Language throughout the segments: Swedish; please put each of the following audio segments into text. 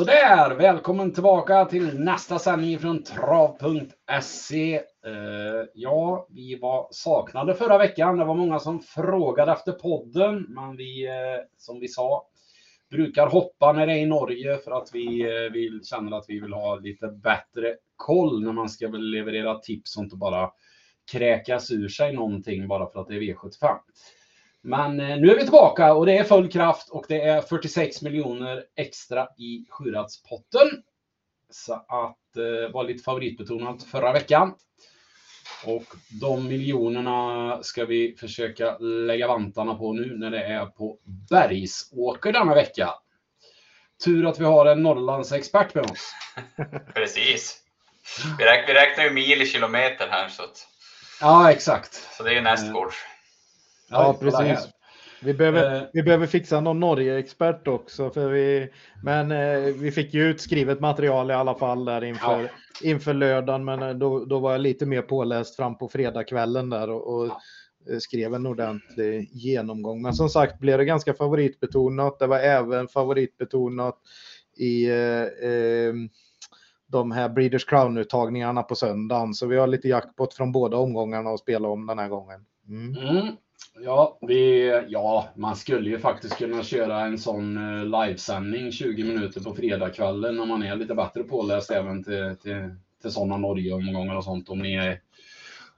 Sådär, välkommen tillbaka till nästa sändning från trav.se. Uh, eh, ja, vi var saknade förra veckan. Det var många som frågade efter podden, men vi, uh, som vi sa, brukar hoppa när det är i Norge för att vi uh, vill, känner att vi vill ha lite bättre koll när man ska leverera tips och inte bara kräkas ur sig någonting bara för att det är V75. Men eh, nu är vi tillbaka och det är full kraft och det är 46 miljoner extra i sjurättspotten. Så att eh, var lite favoritbetonat förra veckan. Och de miljonerna ska vi försöka lägga vantarna på nu när det är på Bergsåker denna vecka. Tur att vi har en Norrlandsexpert med oss. Precis. Vi räknar, ju mil i kilometer här så att... Ja, exakt. Så det är nästgårds. Ja, precis. Vi behöver, uh, vi behöver fixa någon Norge-expert också. För vi, men eh, vi fick ju ut skrivet material i alla fall där inför, ja. inför lördagen. Men eh, då, då var jag lite mer påläst fram på fredagskvällen där och, och ja. skrev en ordentlig genomgång. Men som sagt blev det ganska favoritbetonat. Det var även favoritbetonat i eh, eh, de här Breeders Crown-uttagningarna på söndagen. Så vi har lite jackpot från båda omgångarna att spela om den här gången. Mm. Mm. Ja, vi, ja, man skulle ju faktiskt kunna köra en sån eh, livesändning 20 minuter på fredagskvällen om man är lite bättre påläst även till, till, till sådana Norge-omgångar och sånt. Om ni är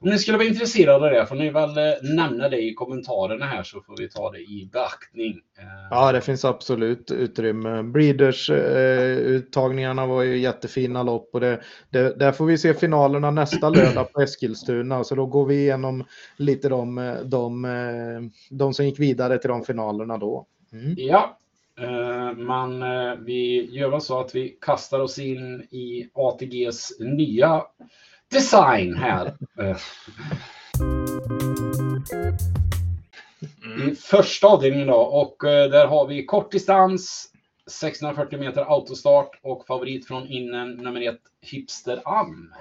om ni skulle vara intresserade av det får ni väl eh, nämna det i kommentarerna här så får vi ta det i beaktning. Eh, ja, det finns absolut utrymme. Breeders-uttagningarna eh, var ju jättefina lopp och det, det, där får vi se finalerna nästa lördag på Eskilstuna. Så då går vi igenom lite de, de, de som gick vidare till de finalerna då. Mm. Ja, men vi gör väl så att vi kastar oss in i ATGs nya design här. Mm. I första avdelningen då och eh, där har vi kort distans 640 meter autostart och favorit från innen nummer ett Hipster Am.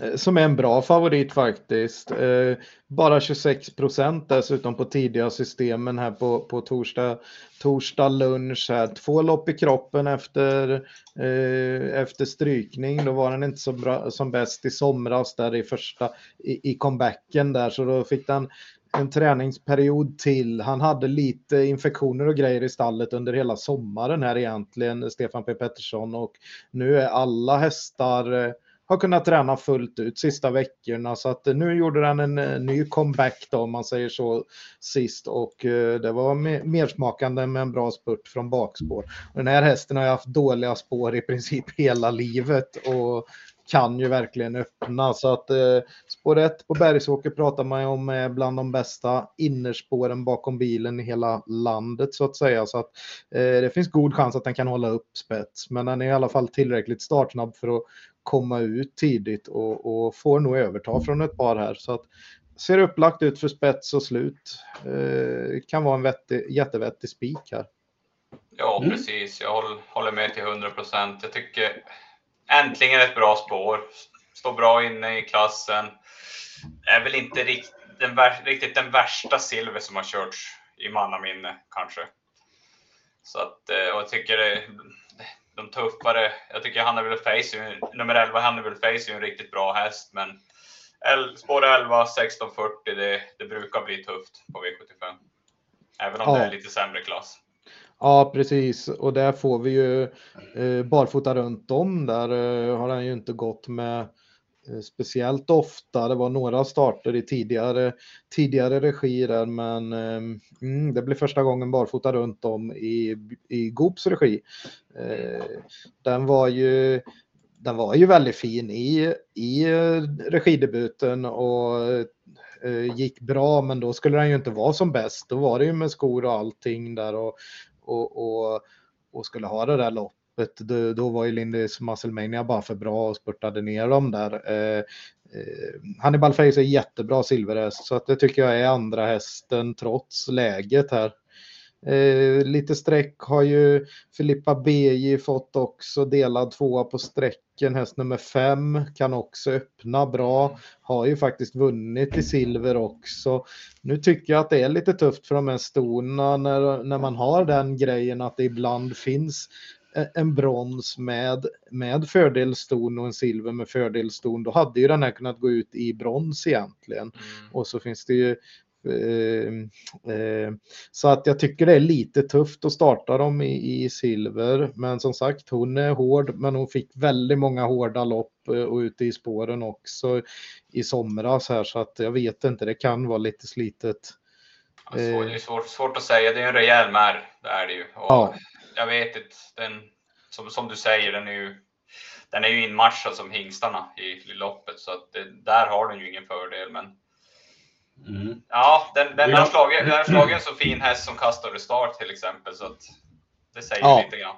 Eh, som är en bra favorit faktiskt. Eh, bara 26 procent dessutom på tidiga systemen här på, på torsdag, torsdag lunch. Här. Två lopp i kroppen efter, eh, efter strykning. Då var den inte så bra som bäst i somras där i första i, i comebacken där så då fick den en träningsperiod till. Han hade lite infektioner och grejer i stallet under hela sommaren här egentligen, Stefan P Pettersson och nu är alla hästar har kunnat träna fullt ut sista veckorna. Så att eh, nu gjorde han en eh, ny comeback då om man säger så sist. Och eh, det var mersmakande med en bra spurt från bakspår. Den här hästen har ju haft dåliga spår i princip hela livet. Och kan ju verkligen öppna så att eh, spår 1 på Bergsåker pratar man ju om är bland de bästa innerspåren bakom bilen i hela landet så att säga så att eh, det finns god chans att den kan hålla upp spets men den är i alla fall tillräckligt startsnabb för att komma ut tidigt och, och får nog överta från ett par här. Så att ser upplagt ut för spets och slut. Eh, kan vara en vettig, jättevettig spik här. Ja, mm. precis. Jag håller, håller med till 100 procent. Jag tycker äntligen ett bra spår. Står bra inne i klassen. Är väl inte rikt, den, riktigt den värsta silver som har körts i mannaminne kanske. Så att, eh, och jag tycker det, de tuffare. Jag tycker Hannibal Face, nummer 11 Hannibal Face är en riktigt bra häst, men spår 11, 1640, det, det brukar bli tufft på V75. Även om ja. det är lite sämre klass. Ja, precis. Och där får vi ju eh, barfota runt om. Där eh, har han ju inte gått med Eh, speciellt ofta. Det var några starter i tidigare, tidigare regi där, men eh, mm, det blir första gången barfota runt om i, i Goops regi. Eh, den var ju den var ju väldigt fin i, i eh, regidebuten och eh, gick bra, men då skulle den ju inte vara som bäst. Då var det ju med skor och allting där och, och, och, och skulle ha det där loppet då, då var ju Lindys Musclemania bara för bra och spurtade ner dem där. Eh, eh, Hannibal Face är jättebra silverhäst så att det tycker jag är andra hästen trots läget här. Eh, lite streck har ju Filippa BJ fått också delad tvåa på strecken. Häst nummer fem kan också öppna bra. Har ju faktiskt vunnit i silver också. Nu tycker jag att det är lite tufft för de här stona när, när man har den grejen att det ibland finns en brons med, med fördelston och en silver med fördelston, då hade ju den här kunnat gå ut i brons egentligen. Mm. Och så finns det ju så att jag tycker det är lite tufft att starta dem i, i, silver. Men som sagt, hon är hård, men hon fick väldigt många hårda lopp eh, och ute i spåren också i somras här, så att jag vet inte, det kan vara lite slitet. Ja, det är svårt, svårt att säga, det är en rejäl mär, det är det ju. Och ja jag vet inte, den, som, som du säger, den är ju, den är ju inmarschad som hingstarna i, i loppet, så att det, där har den ju ingen fördel. Men mm. ja, den, den, har slagit, den har slagit en så fin häst som Castor Start till exempel, så att det säger ja. lite grann.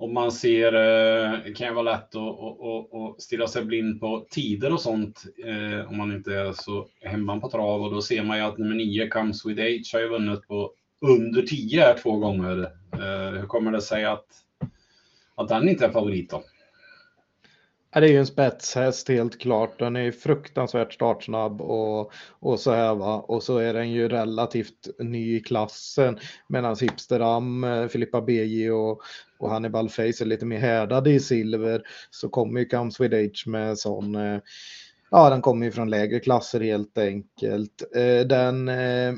Om man ser, eh, det kan ju vara lätt att, att, att stirra sig blind på tider och sånt eh, om man inte är så hemma på trav och då ser man ju att nummer 9 Comes With Age har ju vunnit på under 10 här två gånger. Eh, hur kommer det sig att, att den inte är favorit då? Det är ju en spetshäst helt klart. Den är fruktansvärt startsnabb och, och så här va. Och så är den ju relativt ny i klassen. Medan Hipsteram, eh, Filippa BJ och, och Hannibal Face är lite mer härdade i silver. Så kommer ju Comes With Age med sån eh, Ja, den kommer ju från lägre klasser helt enkelt. Eh, den Eh,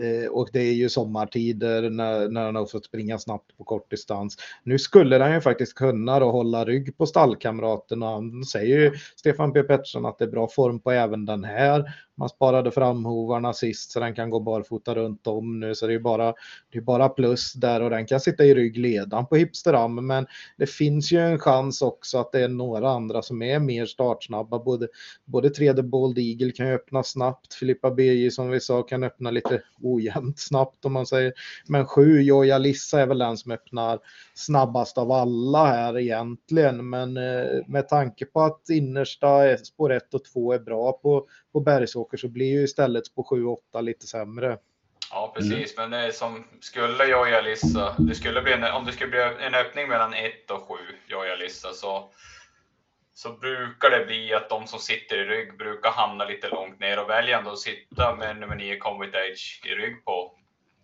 Eh, och det är ju sommartider när, när han har fått springa snabbt på kort distans. Nu skulle han ju faktiskt kunna då hålla rygg på stallkamraterna. Han säger ju Stefan P Pettersson att det är bra form på även den här. Man sparade framhovarna sist så den kan gå barfota runt om nu så det är bara, det är bara plus där och den kan sitta i ryggledan på Hipsteram men det finns ju en chans också att det är några andra som är mer startsnabba. Både, både 3D Bold Eagle kan ju öppna snabbt, Filippa BJ som vi sa kan öppna lite ojämnt snabbt om man säger. Men 7 Joja Lissa är väl den som öppnar snabbast av alla här egentligen men eh, med tanke på att innersta spår 1 och 2 är bra på, på Bergsåker så blir ju istället på 7-8 lite sämre. Ja, precis. Mm. Men det är som skulle Joja Lissa, det skulle bli en, om det skulle bli en öppning mellan 1 och 7 Joja Lissa så, så brukar det bli att de som sitter i rygg brukar hamna lite långt ner och väljer ändå att sitta med nummer 9 Combat Age i rygg på,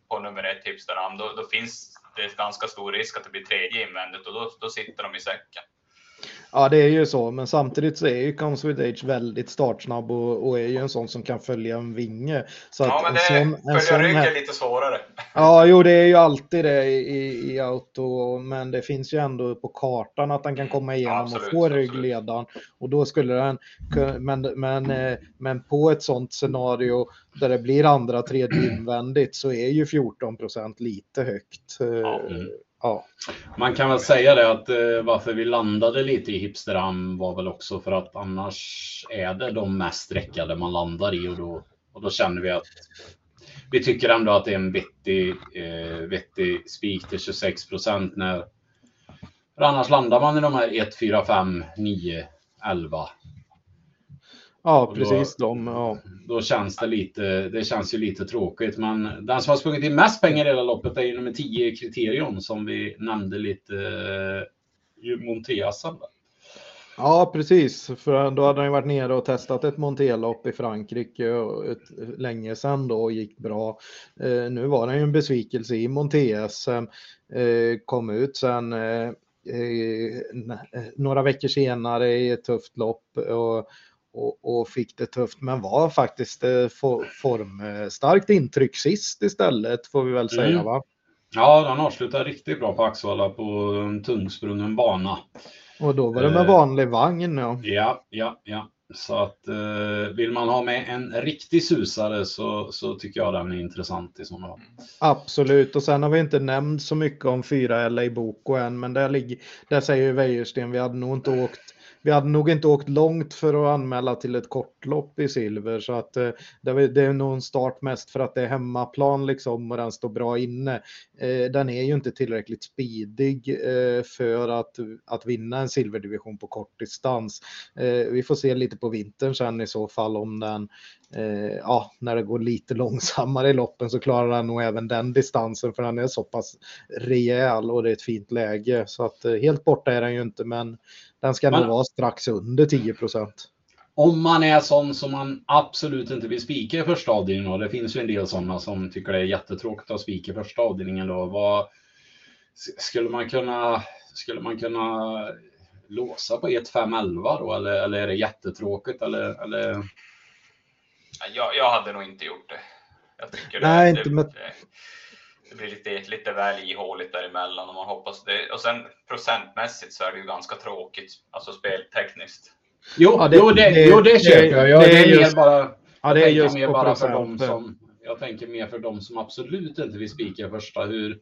på nummer 1 Hipster Då, då finns det ganska stor risk att det blir tredje invändigt och då, då sitter de i säcken. Ja, det är ju så, men samtidigt så är ju Comes with Age väldigt startsnabb och, och är ju en sån som kan följa en vinge. Så ja, men det, sån, följa rygg är lite svårare. Ja, jo, det är ju alltid det i, i auto, men det finns ju ändå på kartan att den kan komma igenom absolut, och få ryggledan. Och då skulle den, men, men, eh, men på ett sånt scenario där det blir andra, tredje invändigt så är ju 14 procent lite högt. Ja. Mm. Ja. Man kan väl säga det att eh, varför vi landade lite i Hipsterham var väl också för att annars är det de mest sträckade man landar i och då, och då känner vi att vi tycker ändå att det är en vettig, eh, vettig spik till 26 procent när för annars landar man i de här 1, 4, 5, 9, 11 Ja, precis då, de. Ja. Då känns det lite, det känns ju lite tråkigt. Men den som har sprungit in mest pengar i hela loppet är ju nummer 10 Kriterion som vi nämnde lite i Monteasen. Ja, precis. För då hade han ju varit nere och testat ett Montelopp i Frankrike ett, länge sedan då och gick bra. Eh, nu var det ju en besvikelse i Montes. Eh, kom ut sen eh, eh några veckor senare i ett tufft lopp och och, och, fick det tufft men var faktiskt eh, for, formstarkt intryck sist istället får vi väl säga mm. va? Ja, han avslutade riktigt bra på Axvalla på en tungsprungen bana. Och då var det med eh, vanlig vagn ja. Ja, ja, ja. Så att eh, vill man ha med en riktig susare så, så tycker jag den är intressant i sådana fall. Absolut, och sen har vi inte nämnt så mycket om 4 LA Boko än, men där, ligger, där säger Wäjersten, vi hade nog inte åkt vi hade nog inte åkt långt för att anmäla till ett kortlopp i silver så att eh, det, är nog en start mest för att det är hemmaplan liksom och den står bra inne. Eh, den är ju inte tillräckligt speedig eh, för att, att vinna en silverdivision på kort distans. Eh, vi får se lite på vintern sen i så fall om den eh, ja, när det går lite långsammare i loppen så klarar han nog även den distansen för den är så pass rejäl och det är ett fint läge. Så att eh, helt borta är den ju inte, men den ska nog vara strax under 10 procent. Om man är sån som man absolut inte vill spika i första avdelningen, och det finns ju en del sådana som tycker det är jättetråkigt att spika i första avdelningen då. Vad, skulle man kunna, skulle man kunna låsa på 1, 5, 11 då? Eller, eller är det jättetråkigt? Eller, eller... Ja, Jag, jag hade nog inte gjort det. Jag tycker Nej, det, inte det, med- det, blir lite, lite väl ihåligt däremellan och man hoppas det. Och sen procentmässigt så är det ju ganska tråkigt, alltså speltekniskt. Jo, Ja, det- jo, det, det- jo, det köper jag. jag. det är just- bara, Ja, det är tänker just mer bara för dem som jag tänker mer för dem som absolut inte vill spika första. Hur,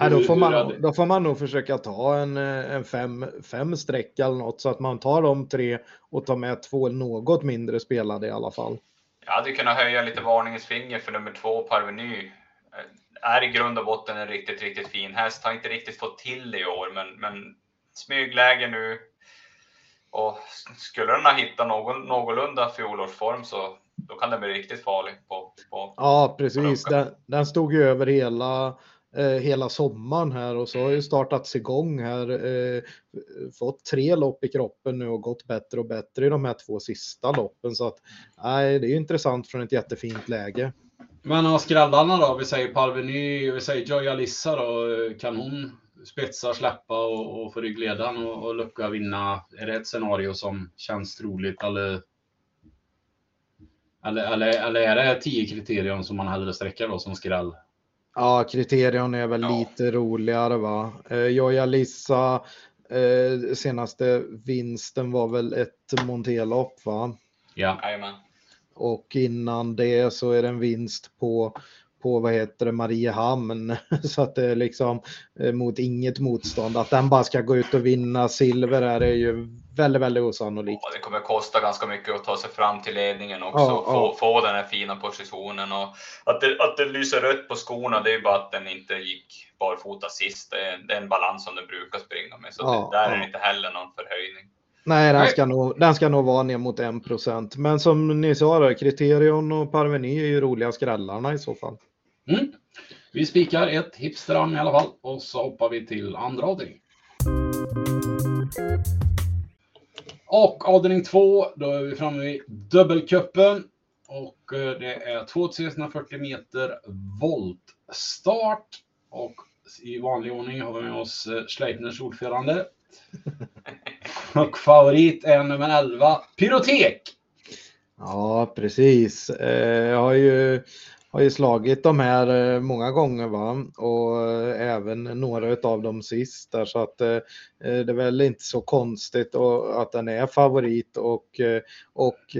Nej, då, får hur man, då får man nog försöka ta en, eh, en fem, fem streck eller något så att man tar de tre och tar med två något mindre spelade i alla fall. Jag hade kunnat höja lite varningens finger för nummer två, Parveny. Är i grund och botten en riktigt, riktigt fin häst. Har inte riktigt fått till det i år, men, men smygläge nu. Och skulle den ha hittat någon, någorlunda fjolårsform så då kan den bli riktigt farlig på, på Ja, precis. Plocka. Den, den stod ju över hela, eh, hela sommaren här och så har ju startats igång här. Eh, fått tre lopp i kroppen nu och gått bättre och bättre i de här två sista loppen. Så att nej, det är ju intressant från ett jättefint läge. Men av skrällarna då? Vi säger Parveny, vi säger Joy Alissa då. Kan hon spetsa, släppa och, och få ryggledaren och, och lucka vinna? Är det ett scenario som känns troligt eller? Eller, eller, eller är det 10 kriterier som man hellre sträcker då som skräll? Ja, kriterion är väl Ja. lite roligare va. Eh, Joja Lissa, eh, senaste vinsten var väl ett Montelopp va. Ja. Jajamän. Och innan det så är det en vinst på, på vad heter det, Mariehamn. Så att det är liksom eh, mot inget motstånd. Att den bara ska gå ut och vinna silver är ju väldigt, väldigt osannolikt. Och det kommer kosta ganska mycket att ta sig fram till ledningen också. Ja, få, ja. få den här fina positionen. Och att, det, att det lyser rött på skorna, det är ju bara att den inte gick barfota sist. Det är, det är en balans som den brukar springa med. Så Ja, det, där är ja. det inte heller någon förhöjning. Nej, den Nej. ska, nog, den ska nog vara ner mot 1 Men som ni sa, Kriterion och Parveny är ju roliga skrällarna i så fall. Mm. Vi spikar ett hipstram i alla fall och så hoppar vi till andra avdelningen. Och avdelning två, då är vi framme vid dubbelcupen. Och eh, det är 2340 meter voltstart. Och i vanlig ordning har vi med oss eh, Schleipners ordförande. Och favorit är nummer 11, Pyrotek. Ja, precis. Eh, jag har ju, har ju slagit de här eh, många gånger va? och eh, även några av dem sist där så att det är väl inte så konstigt att den är favorit och, och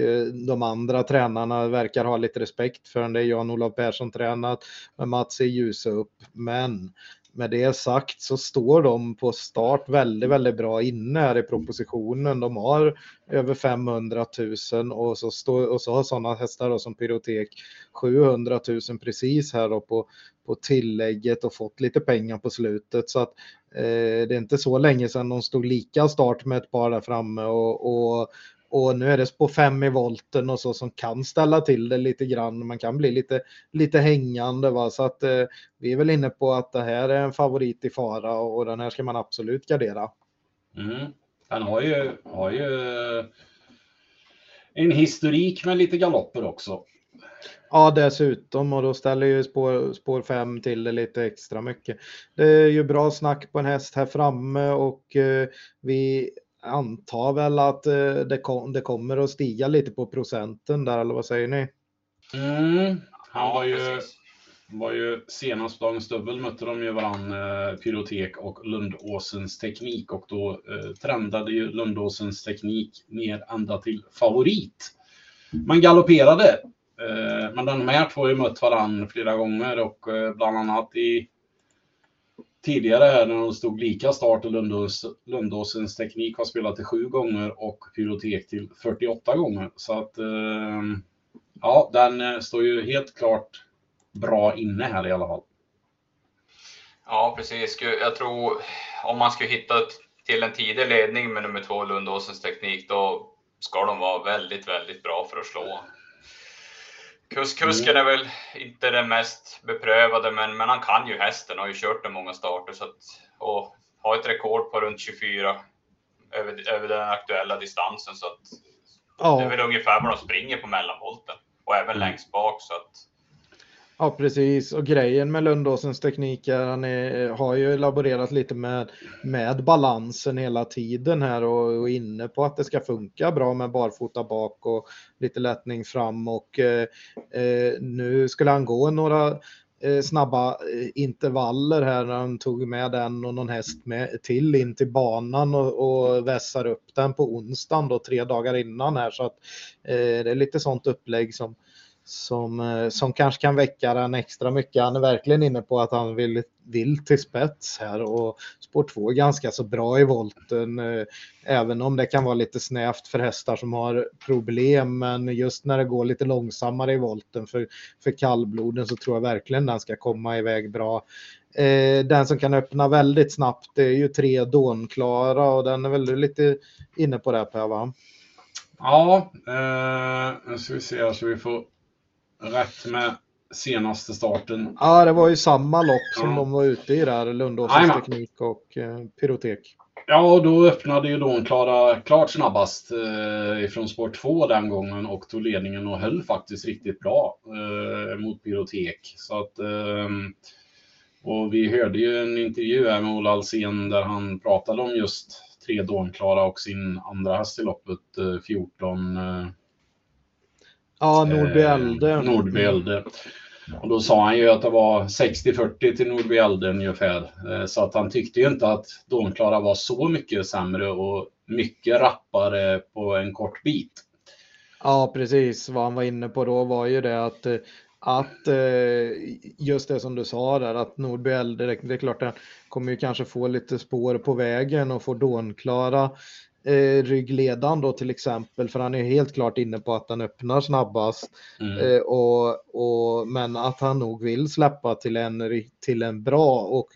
de andra tränarna verkar ha lite respekt för den. Det är Jan-Olof Persson tränat med Mats i ljus upp. Men med det sagt så står de på start väldigt, väldigt bra inne här i propositionen. De har över 500 000 och så, står, och så har sådana hästar då som Pyrotek 700 000 precis här då på, på tillägget och fått lite pengar på slutet. Så att eh, det är inte så länge sedan de stod lika start med ett par där framme och, och, och nu är det på fem i volten och så som kan ställa till det lite grann. Man kan bli lite, lite hängande va? så att eh, vi är väl inne på att det här är en favorit i fara och, den här ska man absolut gardera. Mm. Han har ju, har ju en historik med lite galopper också. Ja, dessutom och då ställer ju spår, spår 5 till det lite extra mycket. Det är ju bra snack på en häst här framme och eh, vi antar väl att eh, det, kom, det kommer att stiga lite på procenten där, eller vad säger ni? Mm. Han var ju, var ju senast på dagens dubbel mötte de ju varann eh, Pyrotek och Lundåsens teknik och då eh, trendade ju Lundåsens teknik ner ända till favorit. Man galopperade. Eh, men de här två har ju mött varann flera gånger och eh, bland annat i tidigare här när de stod lika start och Lundås, Lundåsens teknik har spelat till sju gånger och Pyrotek till 48 gånger. Så att eh, ja, den eh, står ju helt klart bra inne här i alla fall. Ja, precis. Jag tror om man skulle hitta till en tidig ledning med nummer två Lundåsens teknik, då ska de vara väldigt, väldigt bra för att slå. Kus, kusken är väl inte den mest beprövade, men, men han kan ju hästen och har ju kört den många starter. Så att, och har ett rekord på runt 24 över, över den aktuella distansen. Så att, Ja. Det är väl ungefär vad de springer på mellanvolten och även Mm. längst bak. Så att, Ja, precis. Och grejen med Lundåsens teknik är han är, har ju laborerat lite med, med balansen hela tiden här och, och inne på att det ska funka bra med barfota bak och lite lättning fram och eh, eh nu skulle han gå några eh, snabba eh, intervaller här när han tog med den och någon häst med till in till banan och, och vässar upp den på onsdagen då tre dagar innan här så att eh, det är lite sånt upplägg som som, eh, som kanske kan väcka den extra mycket. Han är verkligen inne på att han vill, vill till spets här och spår 2 är ganska så bra i volten. Eh, även om det kan vara lite snävt för hästar som har problem. Men just när det går lite långsammare i volten för, för kallbloden så tror jag verkligen den ska komma iväg bra. Eh, den som kan öppna väldigt snabbt är ju tre Dånklara och den är väl lite inne på det Per va? Ja, eh, nu ska vi se här så vi får rätt med senaste starten. Ja, det var ju samma lopp som Ja. de var ute i där, Lundåsens teknik och eh, pyrotek. Ja, och då öppnade ju Dawn Klara klart snabbast eh, ifrån spår 2 den gången och tog ledningen och höll faktiskt riktigt bra eh, mot Pyrotek. Så att, ehm, och vi hörde ju en intervju här med Ola Alsen där han pratade om just tre Dawn Klara och sin andra häst i loppet, eh, 14 eh, Ja, Nordby Eh. Och då sa han ju att det var 60-40 till Nordby Elde ungefär. Eh, Så att han tyckte ju inte att Dånklara var så mycket sämre och mycket rappare på en kort bit. Ja, precis. Vad han var inne på då var ju det att, att eh, just det som du sa där, att Nordby det är klart han kommer ju kanske få lite spår på vägen och får Dånklara eh, ryggledan då till exempel, för han är helt klart inne på att han öppnar snabbast. Mm. Eh, och, och, men att han nog vill släppa till en, till en bra och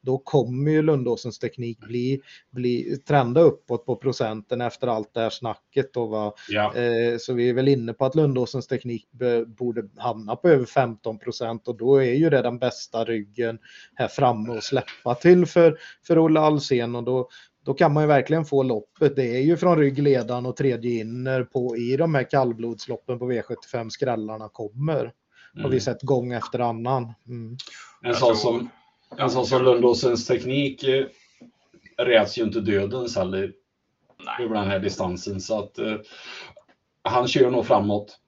då kommer ju Lundåsens teknik bli, bli trenda uppåt på procenten efter allt det här snacket. Då, va? Ja. Eh, så vi är väl inne på att Lundåsens teknik borde hamna på över 15 procent och då är ju det den bästa ryggen här framme att släppa till för, för Olle Alsen och då, då kan man ju verkligen få loppet. Det är ju från ryggledan och tredje inner på i de här kallblodsloppen på V75 skrällarna kommer. Har vi Mm. sett gång efter annan. Mm. En sån som, en sån som Lundåsens teknik eh, räds ju inte dödens heller över den här distansen. Så att eh, han kör nog framåt.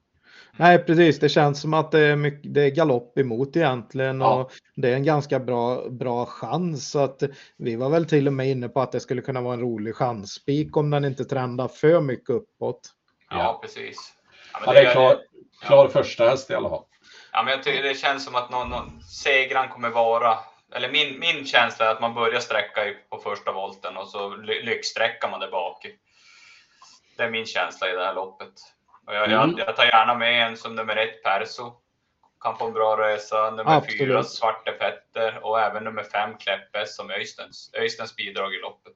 Nej, precis. Det känns som att det är, mycket, det är galopp emot egentligen Ja. och det är en ganska bra, bra chans. Så att vi var väl till och med inne på att det skulle kunna vara en rolig chansspik om den inte trendar för mycket uppåt. Ja, Ja. precis. Ja, men Ja, det är klar, klar första häst i alla fall. Ja, men jag tycker det känns som att någon, någon segran kommer vara, eller min, min känsla är att man börjar sträcka på första volten och så ly- lyxsträcker man där bak. Det är min känsla i det här loppet. Jag, Mm. jag, jag tar gärna med en som nummer ett, Perso. Kan få en bra resa. Nummer Absolut. fyra, Svarte Petter. Och även nummer fem, Kläppes, som Öystens, Öystens bidrag i loppet.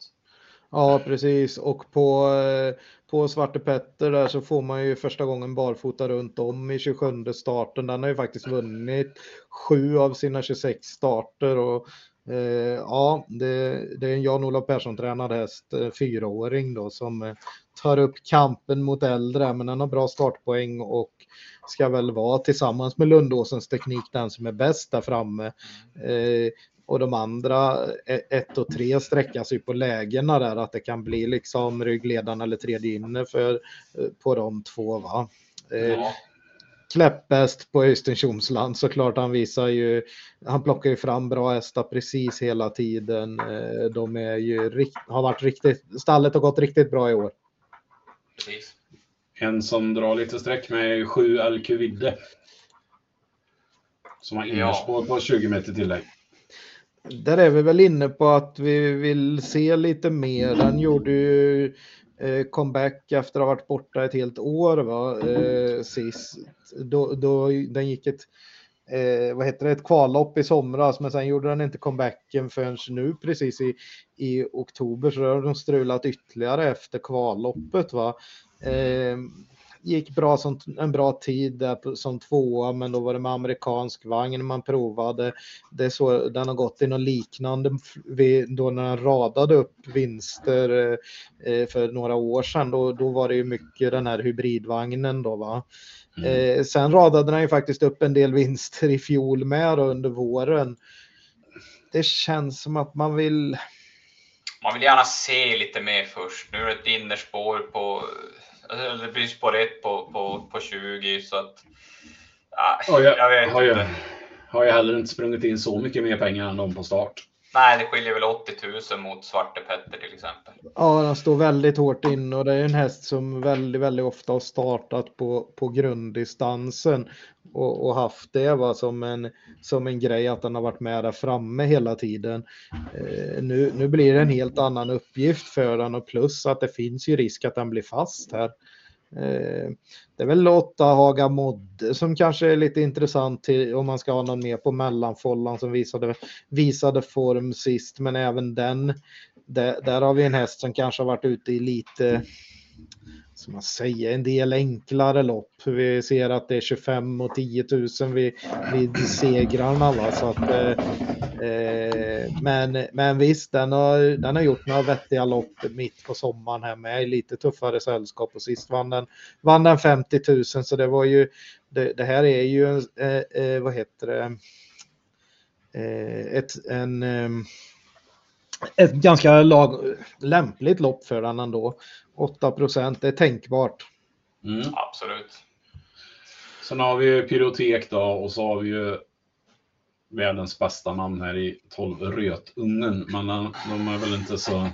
Ja, precis. Och på, eh, på Svarte Petter där så får man ju första gången barfota runt om i 27 starten. Den har ju faktiskt vunnit sju av sina 26 starter. Och, Eh, ja, det, det är en Jan-Olof Persson-tränad häst, eh, fyraåring då, som eh, tar upp kampen mot äldre. Men den har bra startpoäng och ska väl vara tillsammans med Lundåsens teknik den som är bäst där framme. Eh, och de andra, e, 1 och 3, sträckas ju på lägena där, att det kan bli liksom ryggledaren eller tredje inne för, eh, på de två. Va? Eh, Ja. Kläppest på Östen Tjomsland såklart. Han visar ju, han plockar ju fram bra hästar precis hela tiden. Eh, De är ju, har varit riktigt, stallet har gått riktigt bra i år. Precis. En som drar lite streck med är 7 LQ Vidde. Som har innerspår på 20 meter tillägg. Där är vi väl inne på att vi vill se lite mer. Den gjorde ju Eh, comeback efter att ha varit borta ett helt år va? Eh, sist. Då, då, den gick ett, eh, vad heter det, ett kvallopp i somras men sen gjorde den inte comebacken förrän nu precis i, i oktober så då har de strulat ytterligare efter kvalloppet. Va? Eh, gick bra som en bra tid där som tvåa, men då var det med amerikansk vagn man provade. Det är så den har gått i något liknande då när den radade upp vinster eh, för några år sedan. Då, då var det ju mycket den här hybridvagnen då va. Mm. Eh, sen radade den ju faktiskt upp en del vinster i fjol med under våren. Det känns som att man vill man vill gärna se lite mer först. Nu är det ett innerspår på, det blir spår 1 på, på, på 20 så att, ja, jag, jag vet har inte. Jag, har jag heller inte sprungit in så mycket mer pengar än de på start. Nej, det skiljer väl 80 000 mot Svarte Petter till exempel. Ja, den står väldigt hårt in och det är en häst som väldigt, väldigt ofta har startat på, på grunddistansen och, och haft det va, som, en, som en grej att den har varit med där framme hela tiden. Eh, nu, nu blir det en helt annan uppgift för den och plus att det finns ju risk att den blir fast här. Eh, det är väl Lotta Haga Modde som kanske är lite intressant till, om man ska ha någon mer på mellanfållan som visade, visade form sist. Men även den, där, där har vi en häst som kanske har varit ute i lite som man säger, en del enklare lopp. Vi ser att det är 25 och 10 000 vid, vid segrarna. Va? Så att, eh, eh, men, men visst, den har, den har gjort några vettiga lopp mitt på sommaren här med lite tuffare sällskap och sist vann den, vann den 50 000 så det var ju, det, det här är ju, eh, eh, vad heter det, eh, ett, en eh, ett ganska lag, lämpligt lopp för den ändå. 8 procent, det är tänkbart. Mm. Absolut. Sen har vi Pyrotek då och så har vi ju världens bästa namn här i 12 Rötungen. Men de är väl inte så...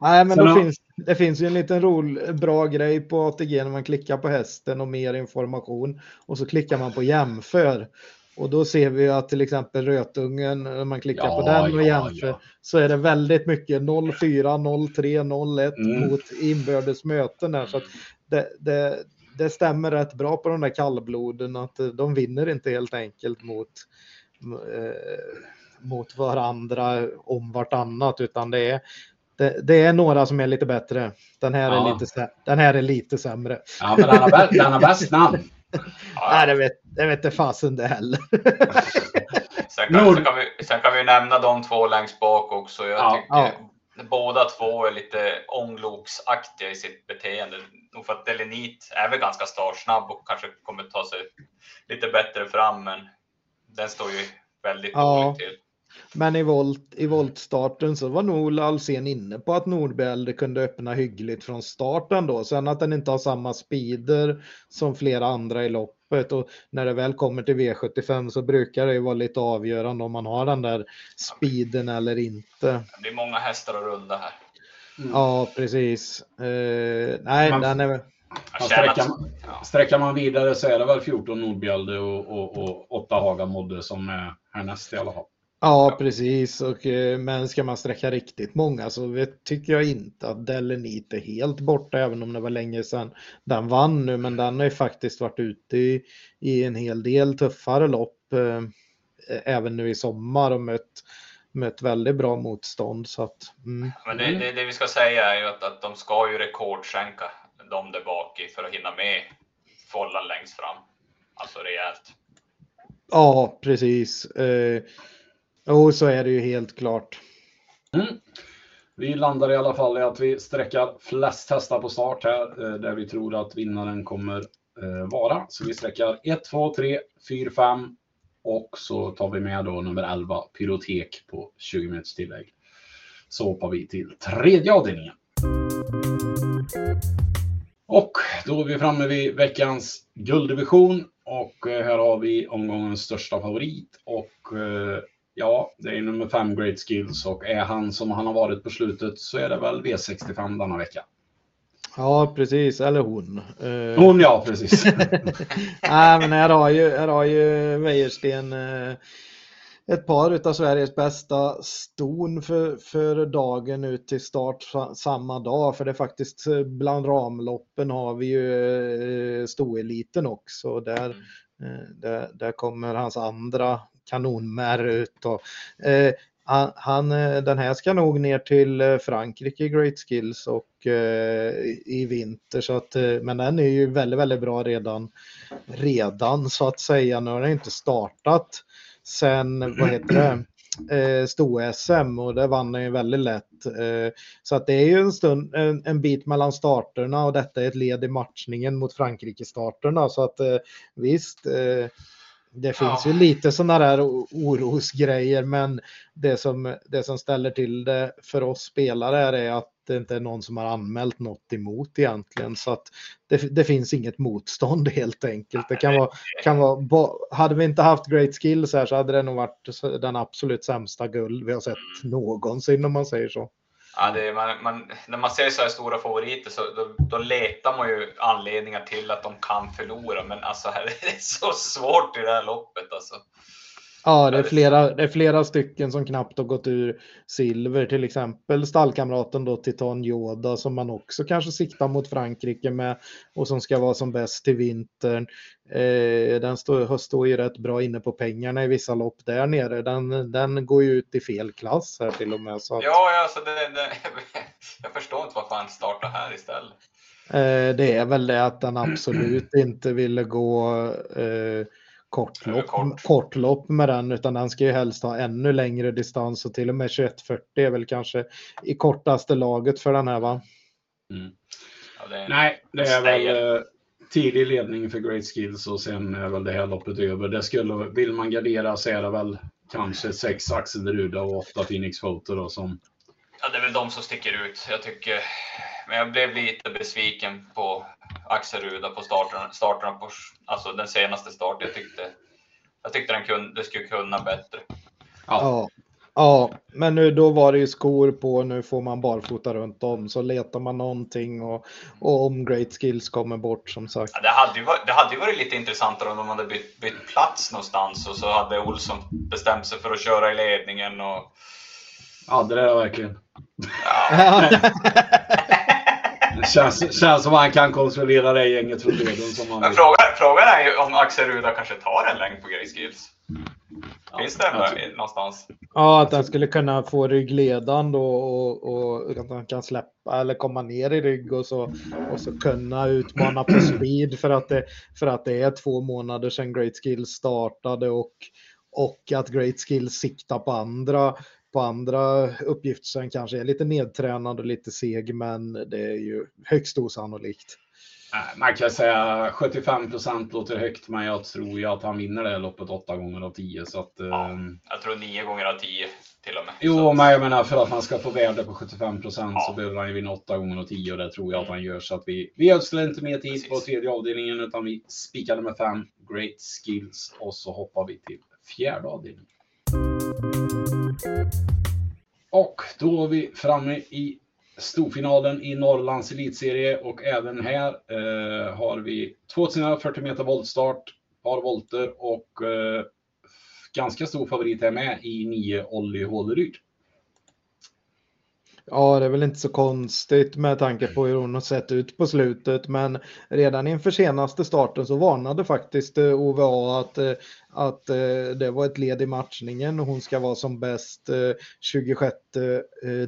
Nej, men då finns, det finns ju en liten rolig, bra grej på ATG när man klickar på hästen och mer information och så klickar man på jämför. Och då ser vi att till exempel Rötungen, när man klickar ja, på den och jämför, ja. så är det väldigt mycket 04, 03, 01 mm. mot inbördes möten där. Så det, det, det, stämmer rätt bra på de där kallbloden att de vinner inte helt enkelt mot, eh, mot varandra om vartannat, utan det är, det, det, är några som är lite bättre. Den här, ja. är, lite, den här är lite sämre. Ja, men den har, den har bäst namn. Nej, det vet, det vet inte fasen det heller. sen, kan, sen, kan vi, sen kan vi nämna de två längst bak också. Jag ja, tycker ja. båda två är lite ångloksaktiga i sitt beteende. Nog för att Delenit är väl ganska startsnabb och kanske kommer ta sig lite bättre fram, men den står ju väldigt ja. dåligt till. Men i, volt, i voltstarten så var nog Alsen inne på att Nordbälde kunde öppna hyggligt från starten då. Sen att den inte har samma speeder som flera andra i loppet och när det väl kommer till V75 så brukar det ju vara lite avgörande om man har den där speeden eller inte. Det är många hästar att runda här. Mm. Ja, precis. Uh, nej, man, den är... Sträcker, sträcker man vidare så är det väl 14 Nordbjälde och, och, och 8 Haga Modde som är härnäst i alla fall. Ja, precis. Och, eh, men ska man sträcka riktigt många så vet, tycker jag inte att Delenit är helt borta, även om det var länge sedan den vann nu. Men den har ju faktiskt varit ute i, i en hel del tuffare lopp, eh, även nu i sommar och mött, mött väldigt bra motstånd. Så att, mm. Men det, det, det, vi ska säga är ju att, att de ska ju rekordskänka de där bak i för att hinna med fållan längst fram. Alltså rejält. Ja, precis. Eh, Jo, så är det ju helt klart. Mm. Vi landar i alla fall i att vi sträckar flest hästar på start här, eh, där vi tror att vinnaren kommer eh, vara. Så vi sträckar 1, 2, 3, 4, 5 och så tar vi med då nummer 11, Pyrotek på 20 minuters tillägg. Så hoppar vi till tredje avdelningen. Och då är vi framme vid veckans gulddivision och eh, här har vi omgångens största favorit och eh, Ja, det är nummer 5 Great Skills och är han som han har varit på slutet så är det väl V65 denna vecka. Ja, precis. Eller hon. Eh, hon, ja, precis. Nej, men här har ju, här har ju Wäjersten eh, ett par av Sveriges bästa ston för, för dagen ut till start samma dag. För det är faktiskt eh, bland ramloppen har vi ju stoeliten också. Där, där, där kommer hans andra kanonmär ut. Och, eh, han, han, eh, den här ska nog ner till eh, Frankrike, Great Skills och eh, i vinter. Så att, eh, men den är ju väldigt, väldigt bra redan, redan så att säga. Nu har den inte startat sen, vad heter det, eh, sto-SM och det vann den ju väldigt lätt. Eh, så att det är ju en, stund, en, en, bit mellan starterna och detta är ett led i matchningen mot Frankrike-starterna. Så att eh, visst, eh, det finns ja. ju lite sådana där orosgrejer, men det som, det som ställer till det för oss spelare är att det inte är någon som har anmält något emot egentligen. Så att det, det finns inget motstånd helt enkelt. Det kan vara, kan vara, hade vi inte haft great skills här så hade det nog varit den absolut sämsta guld vi har sett någonsin om man säger så. Ja, det, man, man, när man ser så här stora favoriter så då, då, letar man ju anledningar till att de kan förlora. Men alltså det är så svårt i det här loppet alltså. Ja, det är, flera, det är flera stycken som knappt har gått ur silver, till exempel stallkamraten då Titan Yoda som man också kanske siktar mot Frankrike med och som ska vara som bäst till vintern. Eh, den står, står ju rätt bra inne på pengarna i vissa lopp där nere. Den, den går ju ut i fel klass här till och med. Så att... Ja, alltså det, det, jag förstår inte varför han startar här istället. Eh, det är väl det att den absolut inte ville gå eh, kortlopp, kort. kortlopp med den utan den ska ju helst ha ännu längre distans och till och med 2140 är väl kanske i kortaste laget för den här va? Mm. Ja, det Nej, det är väl eh, tidig ledning för Great Skills och sen är väl det här loppet över. Det skulle, vill man gardera så är det väl kanske sex Axel Ruda och åtta Phoenix Photo då som Ja, det är väl de som sticker ut. Jag tycker, men jag blev lite besviken på Axel Ruda på starten, starten på alltså den senaste starten. Jag tyckte, jag tyckte den kunde, det skulle kunna bättre. Ja. ja. Ja, men nu då var det ju skor på, nu får man barfota runt om, så letar man någonting och, och om Great Skills kommer bort som sagt. Ja, det, hade ju varit, det hade ju varit lite intressantare om de hade bytt, bytt plats någonstans och så hade Olsson bestämt sig för att köra i ledningen och Ja, det är det verkligen. Ja. känns, känns som han kan kontrollera det gänget från leden. Som han Men frågan, frågan är ju om Axel Ruda kanske tar en längd på Greyskills. Finns det ja, någonstans? Ja, att han skulle kunna få ryggledan då och, och att han kan släppa eller komma ner i rygg och så, och så kunna utmana på speed för att, det, för att det är två månader sedan Great Skills startade och, och att Great Skills siktar på andra på andra uppgifter som kanske är lite nedtränad och lite seg, men det är ju högst osannolikt. Man kan säga 75 procent låter högt, men jag tror ju att han vinner det här loppet åtta gånger av tio. Så att, ja, ehm, jag tror nio gånger av tio till och med. Jo, men jag menar för att man ska få värde på 75 procent ja. så behöver han ju vinna åtta gånger av tio och det tror jag att han gör. Så att vi, vi ödslar inte mer tid Precis. på tredje avdelningen utan vi spikar nummer fem, Great Skills, och så hoppar vi till fjärde avdelningen. Och då är vi framme i storfinalen i Norrlands elitserie och även här eh, har vi 2040 meter voltstart, par volter och eh, ganska stor favorit här med i 9 Olli Håleryd. Ja, det är väl inte så konstigt med tanke på hur hon har sett ut på slutet, men redan inför senaste starten så varnade faktiskt eh, OVA att, eh, att eh, det var ett led i matchningen och hon ska vara som bäst 26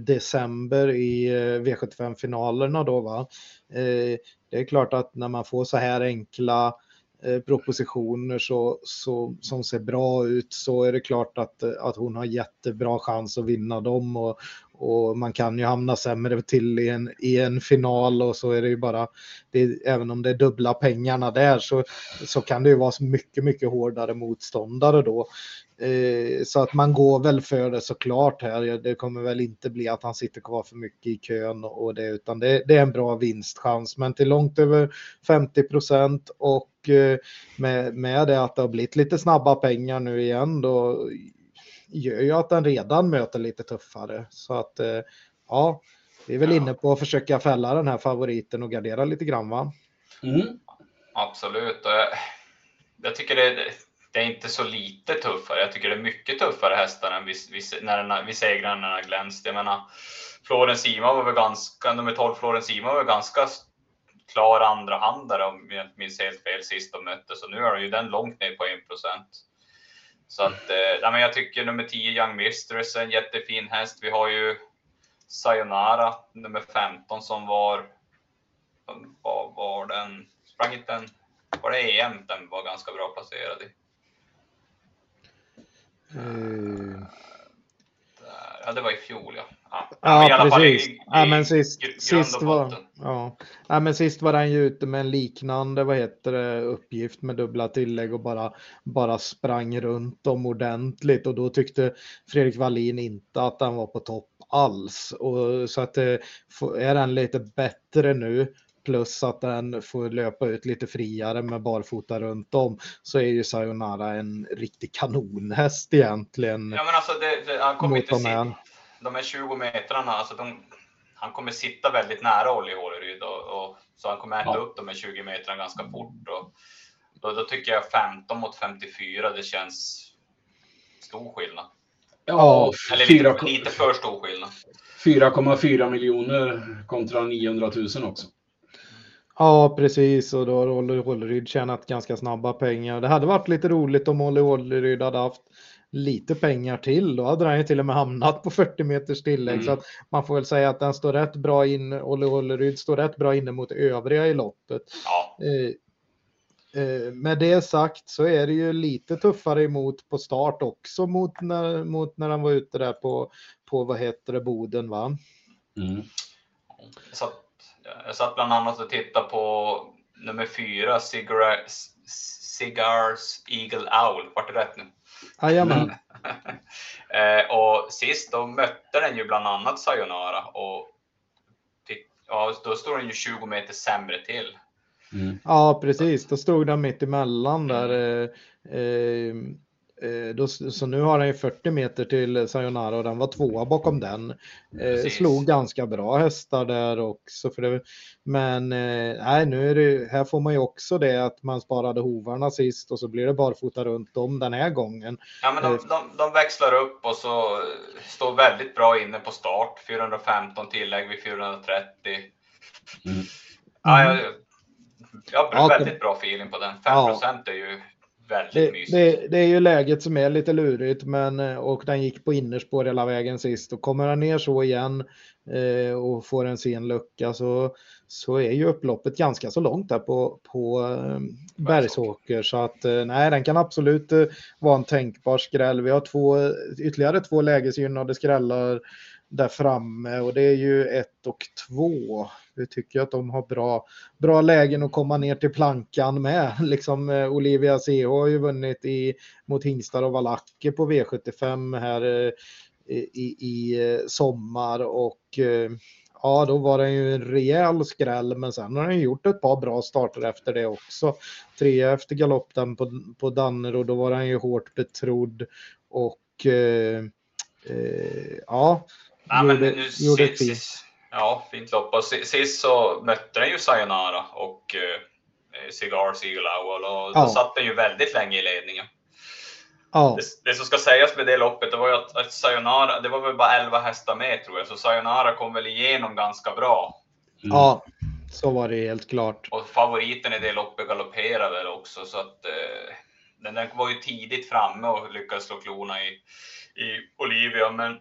december i V75-finalerna då va. Det är klart att när man får så här enkla propositioner så, så, som ser bra ut så är det klart att, att hon har jättebra chans att vinna dem och, och man kan ju hamna sämre till i en, i en final och så är det ju bara, det, även om det är dubbla pengarna där så, så kan det ju vara mycket, mycket hårdare motståndare då. Eh, så att man går väl för det såklart här. Det kommer väl inte bli att han sitter kvar för mycket i kön och det, utan det, det är en bra vinstchans. Men till långt över 50 procent och eh, med, med det att det har blivit lite snabba pengar nu igen då gör ju att den redan möter lite tuffare. Så att eh, ja, vi är väl ja. inne på att försöka fälla den här favoriten och gardera lite grann va? Mm. Absolut. Jag tycker det, det, är inte så lite tuffare. Jag tycker det är mycket tuffare hästar än vid, vid, när vid segrarna när den glänst. Jag menar, Florens Ima var väl ganska, nummer 12 Florens Ima var väl ganska klar andra handare om jag inte minns helt fel sist de möttes. Så nu är ju den långt ner på 1 procent. Så att, eh, men jag tycker nummer 10 Young Mistress är en jättefin häst. Vi har ju Sayonara nummer 15 som var, vad var den, sprang inte den, var det EM den var ganska bra placerad i? Eh, Där. Ja, det var i fjol ja. Ja, Ja, men i i- precis. Ja, men sist, i sist, var, ja. Ja, men sist var han ju ute med en liknande vad heter det, uppgift med dubbla tillägg och bara, bara sprang runt dem ordentligt och då tyckte Fredrik Wallin inte att han var på topp alls. Och, så att får- är den lite bättre nu plus att den får löpa ut lite friare med barfota runt om så är ju Sayonara en riktig kanonhäst egentligen. Ja men alltså det, det, han kommer inte sitta, de här 20 metrarna, alltså de, han kommer sitta väldigt nära Olli Håleryd och, och så han kommer äta Ja. upp de här 20 metrarna ganska fort. Och, då, då tycker jag 15 mot 54, det känns stor skillnad. Ja, Eller fyra- lite, lite för stor skillnad. 4,4 miljoner kontra 900 000 också. Ja, precis. Och då har Olle Håleryd tjänat ganska snabba pengar. Det hade varit lite roligt om Olle Håleryd hade haft lite pengar till. Då hade han ju till och med hamnat på 40 meters tillägg. Mm. Så att man får väl säga att den står rätt bra in. Olle Håleryd står rätt bra inne mot övriga i loppet. Ja, Eh, eh, med det sagt så är det ju lite tuffare emot på start också mot när, mot när han var ute där på, på vad heter det, Boden va? Mm. jag satt, jag satt bland annat och tittade på nummer 4, Cigar, Cigars Eagle Owl. Vart det rätt nu? Jajamän. Mm. eh, och sist då mötte den ju bland annat Sayonara och fick, ja, då står den ju 20 meter sämre till. Mm. Ja, precis. Då stod den mitt emellan där. eh, eh, eh, Då, så nu har den ju 40 meter till Sayonara och den var tvåa bakom den. Eh, slog ganska bra hästar där också. För det, men eh, nej, nu är det, här får man ju också det att man sparade hovarna sist och så blir det barfota runt om den här gången. Ja, men de, Eh. de, de växlar upp och så står väldigt bra inne på start. 415 tillägg vid 430. Mm. Ja, jag, jag har Ja, väldigt bra feeling på den. 5 Ja. är ju väldigt Det, mysigt. det, det är ju läget som är lite lurigt men eh, och den gick på innerspår hela vägen sist och kommer han ner så igen eh, och får en sen lucka så, så är ju upploppet ganska så långt där på, på eh, Bergsåker så att eh, nej den kan absolut eh, vara en tänkbar skräll. Vi har två, ytterligare två lägesgynnade skrällar där framme och det är ju ett och två. Vi tycker att de har bra, bra lägen att komma ner till plankan med. Liksom eh, Olivia CH har ju vunnit i, mot hingstar och valacker på V75 här eh, i, i eh, sommar och ja, då var den ju en rejäl skräll, men sen har den gjort ett par bra starter efter det också. Trea efter galoppen på, på Danner och då var den ju hårt betrodd och eh, eh, ja, Nej, men gjorde, nu gjorde ett fint. Ja, fint lopp. Och si- sist så mötte den ju Sayonara och eh, Cigars Eagle Owl och då Ja. satt den ju väldigt länge i ledningen. Ja, Det, det som ska sägas med det loppet, det var ju att, att Sayonara, det var väl bara 11 hästar med tror jag, så Sayonara kom väl igenom ganska bra. Mm. ja, så var det helt klart. Och favoriten i det loppet galopperade väl också, så att eh, den där var ju tidigt framme och lyckades slå klorna i, i Olivia. Men,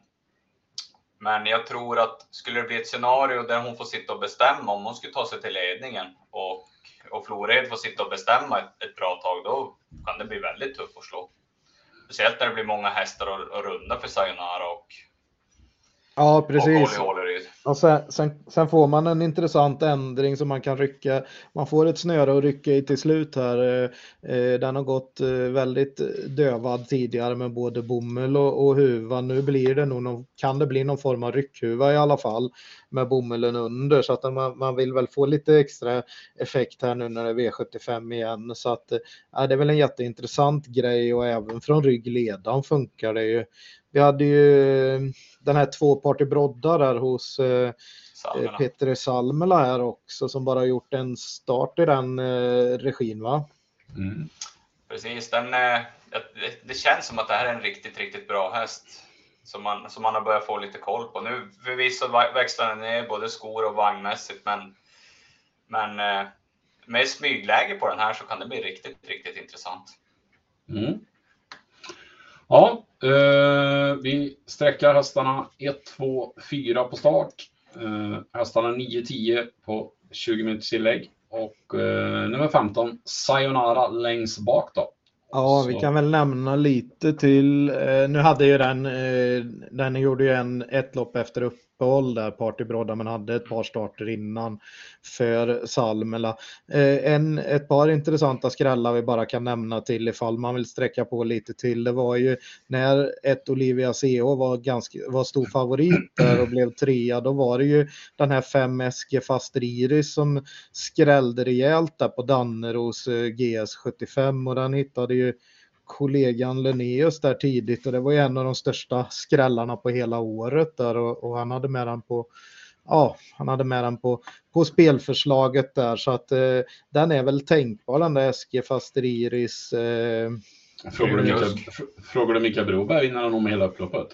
men jag tror att skulle det bli ett scenario där hon får sitta och bestämma om hon skulle ta sig till ledningen och, och Flored får sitta och bestämma ett, ett bra tag, då kan det bli väldigt tufft att slå. Speciellt när det blir många hästar att, att runda för Sayonara och, Ja, och precis. Håleryd. Och sen, sen, sen får man en intressant ändring som man kan rycka. Man får ett snöre att rycka i till slut här. Eh, eh, den har gått eh, väldigt dövad tidigare med både bomull och, och huva. Nu blir det nog någon, kan det bli någon form av ryckhuva i alla fall med bomullen under så att man, man vill väl få lite extra effekt här nu när det är V75 igen. Så att ja, det är väl en jätteintressant grej och även från ryggledan funkar det ju. Vi hade ju den här tvåparty brodda där hos eh, Salmerna. Peter Salmela här också som bara gjort en start i den eh, regin va? Mm. Precis, den, eh, det, det känns som att det här är en riktigt, riktigt bra häst. Som man, som man har börjat få lite koll på. Nu förvisso växlar den ner både skor och vagnmässigt, men, men eh, med smygläge på den här så kan det bli riktigt, riktigt intressant. Mm. Ja, eh, vi sträckar hästarna 1, 2, 4 på start. Eh, hästarna 9, 10 på 20 minuters tillägg. Och eh, nummer 15, Sayonara längst bak då. Ja, vi Så- kan väl nämna lite till. Eh, nu hade ju den, eh, den gjorde ju en, ett lopp efter uppehåll där, Partybrodda, men hade ett par starter innan för Salmela. Eh, en, ett par intressanta skrällar vi bara kan nämna till ifall man vill sträcka på lite till. Det var ju när ett Olivia CO var, ganska, var stor favorit där och blev trea, då var det ju den här 5 SG Fastriris som skrällde rejält där på Danneros eh, GS75 och den hittade ju kollegan Linnaeus där tidigt och det var ju en av de största skrällarna på hela året där och, och han hade med den på Ja, han hade med den på, på spelförslaget där så att eh, den är väl tänkbar den där SG Fastriris. Eh, Frågar du, Just. Mikael, fr- frågar du Mikael Broberg vinner han om hela upploppet?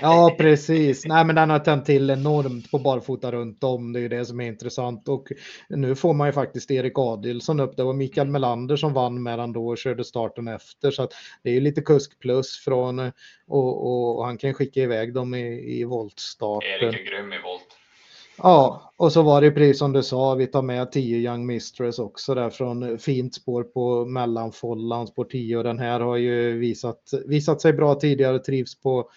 Ja, precis. Nej, men den har tänt till enormt på barfota runt om. Det är ju det som är intressant. Och nu får man ju faktiskt Erik Adilsson upp. Det var Mikael Melander som vann med den då och körde starten efter. Så att det är ju lite kusk plus från och, och, och han kan skicka iväg dem i, i voltstarten. Erik är grym i volt. Ja, och så var det precis som du sa, vi tar med 10 Young Mistress också där från fint spår på mellanfållan, spår 10 och den här har ju visat, visat sig bra tidigare, trivs på,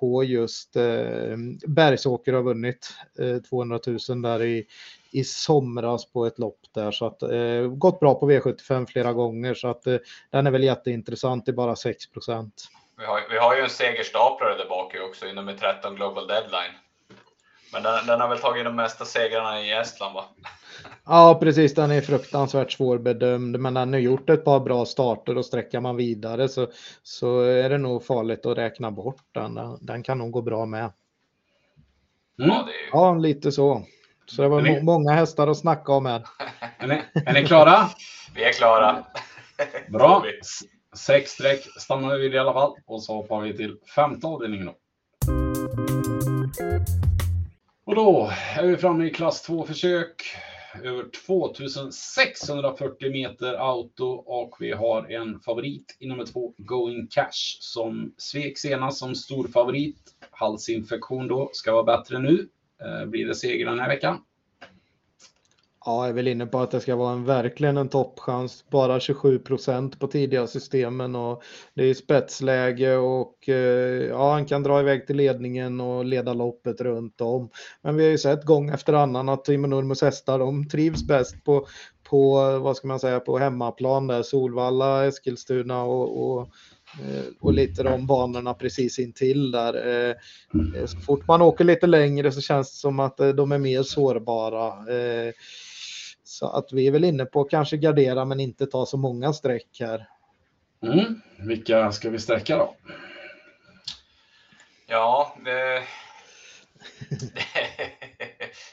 på just eh, Bergsåker har vunnit eh, 200 000 där i, i somras på ett lopp där så att eh, gått bra på V75 flera gånger så att eh, den är väl jätteintressant i bara 6 procent. Vi har, vi har ju en segerstaplare där bak också i nummer 13 Global Deadline. Men den, den har väl tagit de mesta segrarna i Estland va? Ja, precis. Den är fruktansvärt svårbedömd, men den har gjort ett par bra starter och sträcker man vidare så, så är det nog farligt att räkna bort den. Den- Den kan nog gå bra med. Mm. Ja, det är ju... Ja, lite så. Så det var det- många hästar att snacka om här. Är, ni, är ni klara? Vi är klara. Bra. Sex streck stannar vi vid i alla fall. Och så hoppar vi till femte avdelningen då. Och då är vi framme i klass 2-försök. Över 2640 meter auto och vi har en favorit i nummer två, Going Cash, som svek senast som stor favorit. Halsinfektion då, ska vara bättre nu. Eh, blir det seger den här veckan? Ja, jag är väl inne på att det ska vara en, verkligen en toppchans. Bara 27 procent på tidiga systemen och det är spetsläge och eh, ja, han kan dra iväg till ledningen och leda loppet runt om. Men vi har ju sett gång efter annan att Timo Nurmos hästar, de trivs bäst på, på, vad ska man säga, på hemmaplan där, Solvalla, Eskilstuna och, och eh, och lite de banorna precis intill där. Eh, så fort man åker lite längre så känns det som att de är mer sårbara. Så att vi är väl inne på att kanske gardera men inte ta så många streck här. Mm. Vilka ska vi sträcka då? Ja, det...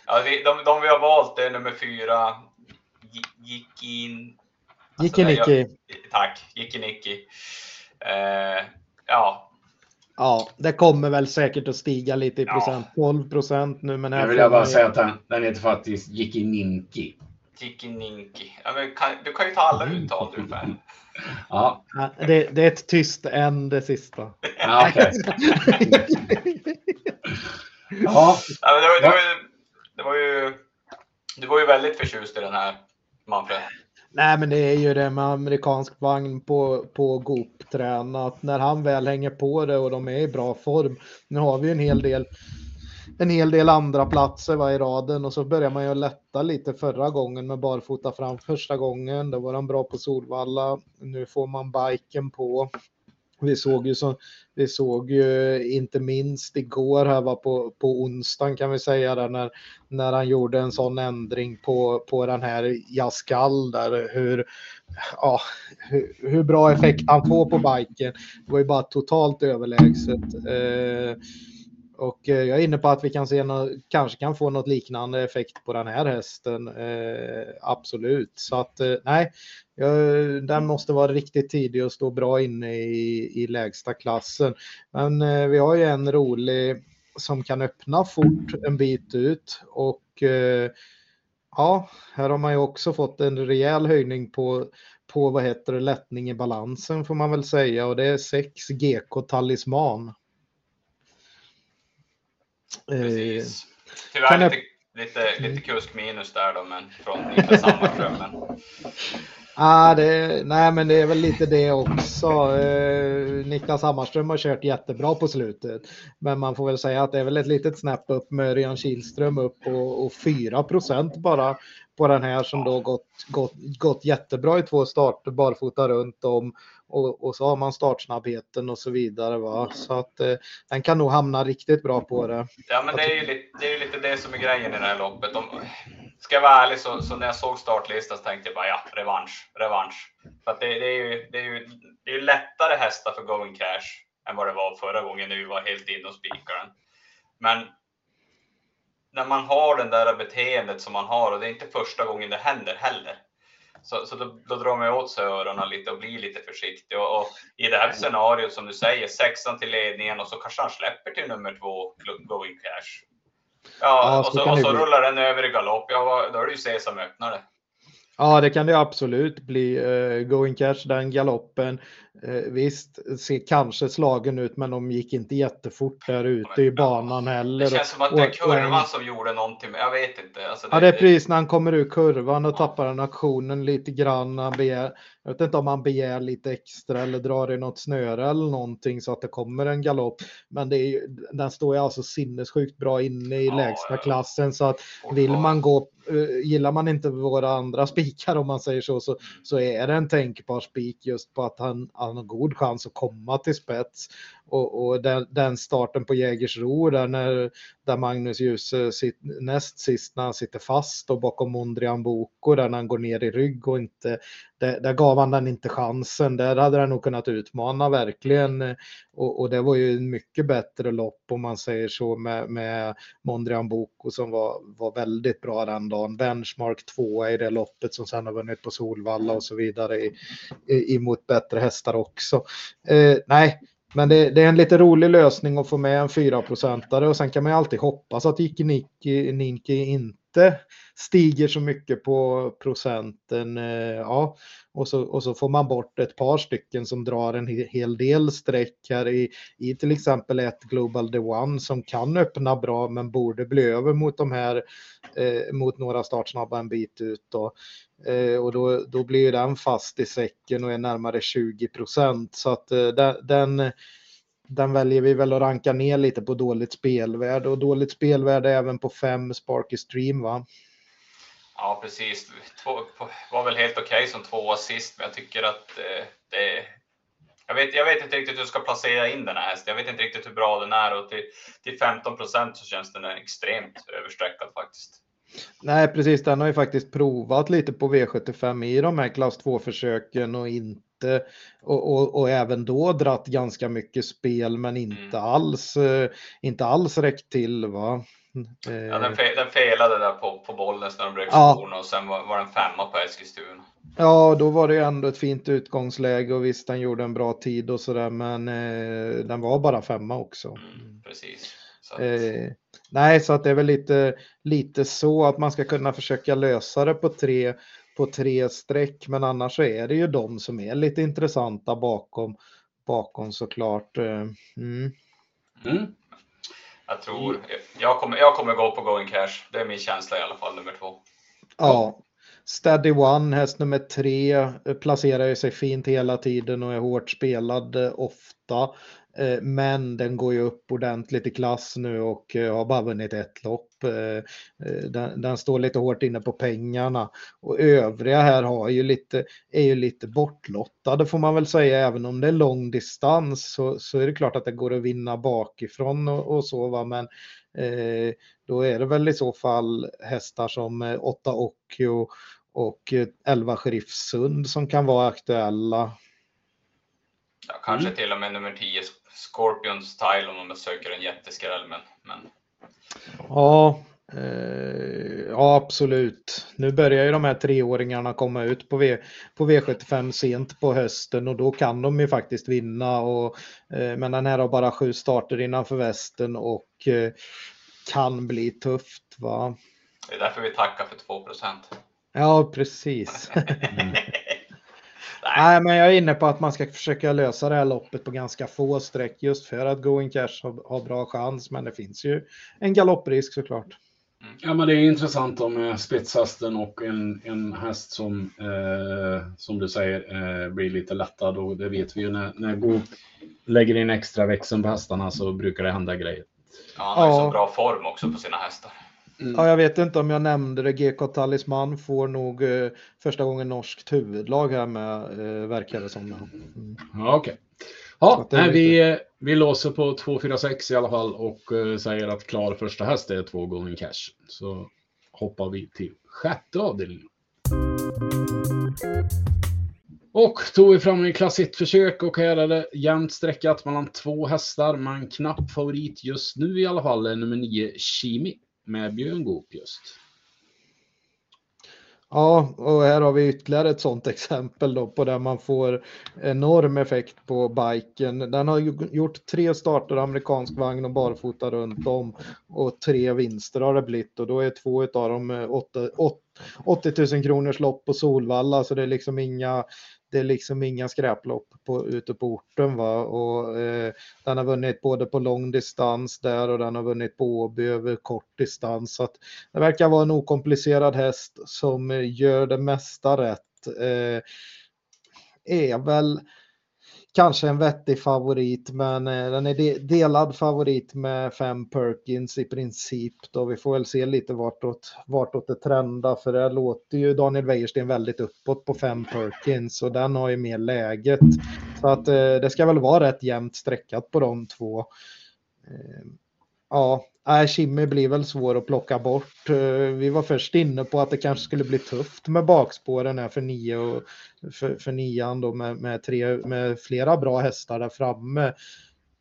ja vi, de, de vi har valt är nummer fyra, Gi- Gick in... Gick in nej, Nicky. jag- Tack, Gick Nicky. Eh, ja, Ja, det kommer väl säkert att stiga lite i Ja. procent. 12 procent nu men här Nu vill jag bara säga att den, den heter faktiskt Jiki Ninki. Gick Ninky. Ja, men kan, du kan ju ta alla uttal du. Ja, Det, det är ett tyst än det sista. ja okej. Ja, Ja, men det, var, det, var ju, det var ju... Du var ju väldigt förtjust i den här, Manfred. Nej, men det är ju det med amerikansk vagn på, på Goop-tränat. När han väl hänger på det och de är i bra form. Nu har vi ju en hel del en hel del andra platser var i raden och så börjar man ju lätta lite förra gången med barfota fram första gången. Då var han bra på Solvalla. Nu får man biken på. Vi såg ju, så, vi såg ju inte minst igår här var på, på onsdagen kan vi säga där när, när han gjorde en sån ändring på, på den här Jaskall där hur, ja, hur, hur bra effekt han får på biken. Det var ju bara totalt överlägset. Eh, och eh, jag är inne på att vi kan se något, kanske kan få något liknande effekt på den här hästen. Eh, absolut. Så att eh, nej, jag, den måste vara riktigt tidig och stå bra inne i, i lägsta klassen. Men eh, vi har ju en rolig som kan öppna fort en bit ut och eh, ja, här har man ju också fått en rejäl höjning på, på vad heter det, lättning i balansen får man väl säga och det är 6 GK Talisman. Eh, Precis. Tyvärr lite, lite, lite kusk minus där då, men från Niklas Hammarström. Men... Ah, det, nej, men det är väl lite det också. Eh, Niklas Hammarström har kört jättebra på slutet. Men man får väl säga att det är väl ett litet snäpp upp med Örjan Kihlström upp och, och 4 bara på den här som då gått, gått, gått jättebra i två starter barfota runt om och, och så har man startsnabbheten och så vidare. Va? Så att eh, den kan nog hamna riktigt bra på det. Ja, men det är ju lite det, är lite det som är grejen i det här loppet. Om, ska jag vara ärlig så, så när jag såg startlistan så tänkte jag bara ja, revansch, revansch. För att det, det, är ju, det, är ju, det är ju lättare hästar för going cash än vad det var förra gången när vi var helt inne och spikade Men när man har den där beteendet som man har och det är inte första gången det händer heller. Så, så då, då drar man åt sig öronen lite och blir lite försiktig. Och, och, I det här scenariot som du säger, sexan till ledningen och så kanske han släpper till nummer två, going cash. Ja, ja och så, och så rullar den över i galopp. Ja, då är det ju Sesam öppnare. Ja, det kan det absolut bli. Uh, going cash, den galoppen. Uh, visst, ser kanske slagen ut, men de gick inte jättefort där ute i banan heller. Det känns som att det är kurvan som gjorde någonting, jag vet inte. Alltså det, ja, det är precis när han kommer ur kurvan och tappar den aktionen lite grann. Han begär, jag vet inte om han begär lite extra eller drar i något snöre eller någonting så att det kommer en galopp. Men det är, den står ju alltså sinnessjukt bra inne i ja, lägsta klassen så att vill man gå Eh, gillar man inte våra andra spikar om man säger så, så, så är det en tänkbar spik just på att han, han har god chans att komma till spets. Och, och den, den, starten på Jägersro där, när, där Magnus Djuse näst sist när han sitter fast och bakom Mondrian Boko där när han går ner i rygg och inte, där, där gav han den inte chansen. Där hade han nog kunnat utmana verkligen. Och, och, det var ju en mycket bättre lopp om man säger så med, med Mondrian Boko som var, var väldigt bra den dagen. Benchmark 2 i det loppet som sen har vunnit på Solvalla och så vidare i, i, emot bättre hästar också. Eh, nej, men det, det, är en lite rolig lösning att få med en 4-procentare och sen kan man ju alltid hoppas att Icke Ninki inte stiger så mycket på procenten. Eh, ja, och så, och så får man bort ett par stycken som drar en hel del streck här i, i till exempel ett Global The One som kan öppna bra men borde bli över mot de här eh, mot några startsnabba en bit ut. Då. Eh, och då, då blir den fast i säcken och är närmare 20 procent så att eh, den, den väljer vi väl att ranka ner lite på dåligt spelvärde och dåligt spelvärde även på 5 Sparky Stream va? Ja, precis. Två, var väl helt okej okay som två assist, men jag tycker att eh, det jag vet, jag vet inte riktigt hur jag ska placera in den här hästen. Jag vet inte riktigt hur bra den är och till, till 15 procent så känns den extremt överstreckad faktiskt. Nej, precis. Den har ju faktiskt provat lite på V75 i de här klass 2 försöken och inte och, och, och, även då dratt ganska mycket spel men inte mm. alls eh, inte alls räckt till va. Ja, den, fe den felade där på, på Bollnäs när de bröt ja. och sen var, var den femma på Eskilstuna. Ja, då var det ju ändå ett fint utgångsläge och visst, den gjorde en bra tid och sådär, men eh, den var bara femma också. Mm, precis. Så eh, nej, så att det är väl lite, lite så att man ska kunna försöka lösa det på tre, på tre streck, men annars så är det ju de som är lite intressanta bakom, bakom såklart. Eh, mm. Mm. Jag tror, jag kommer, jag kommer gå på going cash. Det är min känsla i alla fall, nummer två. Ja, Steady One, häst nummer tre, eh, placerar sig fint hela tiden och är hårt spelad eh, ofta. Eh, men den går ju upp ordentligt i klass nu och eh, har bara vunnit ett lopp. Eh, den, den, står lite hårt inne på pengarna och övriga här har ju lite, är ju lite bortlottade får man väl säga. Även om det är lång distans så, så är det klart att det går att vinna bakifrån och, och så. Va? Men eh, då är det väl i så fall hästar som 8 Occhio och 11 Sheriff Sund som kan vara aktuella. Ja, kanske mm. till och med nummer 10 Scorpion Style om man söker en jätteskräll. Men, men... Ja, eh, ja, absolut. Nu börjar ju de här treåringarna komma ut på, v, på V75 sent på hösten och då kan de ju faktiskt vinna. Och, eh, men den här har bara sju starter innanför västen och eh, kan bli tufft. Va? Det är därför vi tackar för 2% Ja, precis. Mm. Nej, men jag är inne på att man ska försöka lösa det här loppet på ganska få streck just för att Going Cash har, har bra chans. Men det finns ju en galopprisk såklart. Ja, men det är intressant om eh, spetshästen och en, en häst som, eh, som du säger, eh, blir lite lättad. Och det vet vi ju när, när Go lägger in extra växeln på hästarna så brukar det hända grejer. ja, han har ju Ja. så bra form också på sina hästar. Ja, jag vet inte om jag nämnde det. GK Talisman får nog eh, första gången norskt huvudlag här med, eh, verkar det som. Mm. Ja, okej. Så Ja, nej, vi, eh, vi låser på 246 i alla fall och eh, säger att klar första häst är två gånger cash. Så hoppar vi till sjätte avdelningen. Och är vi framme i klass 1-försök och här är det jämnt sträckat mellan två hästar. Men knapp favorit just nu i alla fall är nummer 9 Kimi med Björn Goop just. Ja, och här har vi ytterligare ett sådant exempel då på där man får enorm effekt på biken. Den har gjort tre starter amerikansk vagn och barfota runt om och tre vinster har det blivit och då är två av dem eh, 80 000 kronors lopp på Solvalla så det är liksom inga det är liksom inga skräplopp på, ute på orten va och eh, den har vunnit både på lång distans där och den har vunnit på Åby över kort distans så att det verkar vara en okomplicerad häst som gör det mesta rätt. Eh, är väl kanske en vettig favorit, men eh, den är de delad favorit med fem Perkins i princip. Då vi får väl se lite vartåt, vartåt det trendar, för det låter ju Daniel Wäjersten väldigt uppåt på fem Perkins och den har ju mer läget. Så att eh, det ska väl vara rätt jämnt streckat på de två. Eh, Ja, nej, Kimmy blir väl svår att plocka bort. Eh, Vi var först inne på att det kanske skulle bli tufft med bakspåren här för nio och för, för nian då med, med, tre, med flera bra hästar där framme.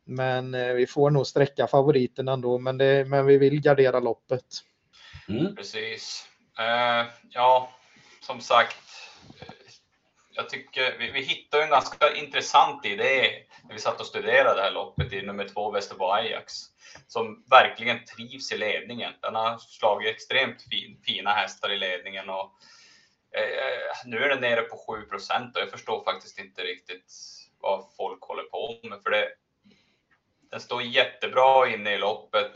Men eh, vi får nog sträcka favoriten ändå, men, det, men vi vill gardera loppet. Mm. Precis. Eh, ja, som sagt. Jag tycker vi, vi hittade en ganska intressant idé när vi satt och studerade det här loppet i nummer två Västerbo Ajax. Som verkligen trivs i ledningen. Den har slagit extremt fin, fina hästar i ledningen och eh, nu är den nere på 7 procent och jag förstår faktiskt inte riktigt vad folk håller på med för det. Den står jättebra inne i loppet.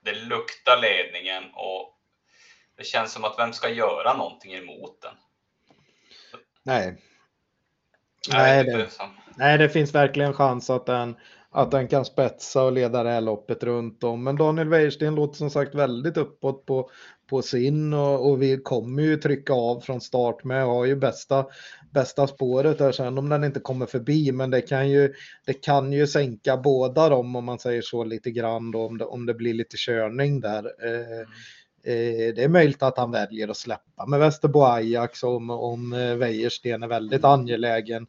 Det luktar ledningen och det känns som att vem ska göra någonting emot den? Nej. Nej, det, så- nej, det finns verkligen chans att den, att den kan spetsa och leda det här loppet runt om. Men Daniel Wäjersten låter som sagt väldigt uppåt på, på sin och, och vi kommer ju trycka av från start med och har ju bästa, bästa spåret där sen om den inte kommer förbi. Men det kan ju, det kan ju sänka båda dem om man säger så lite grann då, om, det, om det blir lite körning där. Eh, Eh, det är möjligt att han väljer att släppa med Västerbo Ajax om, om eh, Wäjersten är väldigt angelägen.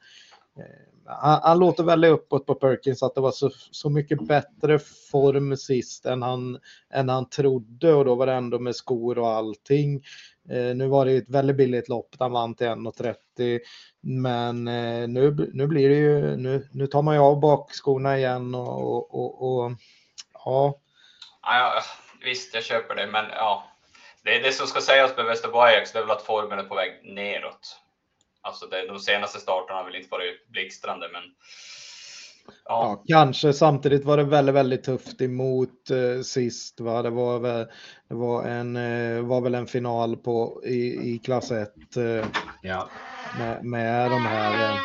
Eh, han, han låter väldigt uppåt på Perkins att det var så, så mycket bättre form sist än han, än han trodde och då var det ändå med skor och allting. Eh, nu var det ju ett väldigt billigt lopp, han vann till 1,30 men eh, nu, nu blir det ju, nu, nu tar man ju av bakskorna igen och, och, och, och ja. Ja, ja, visst, jag köper det, men ja. Det, det som ska sägas med Västerbo Ajax det är väl att formen är på väg neråt. Alltså det, de senaste starterna har väl inte varit blixtrande, men Ja, kanske. Samtidigt var det väldigt, väldigt tufft emot eh, sist. Va? Det, var väl, det var, en, eh, var väl en final på, i, i klass 1 eh, Ja. med, med de här... Eh,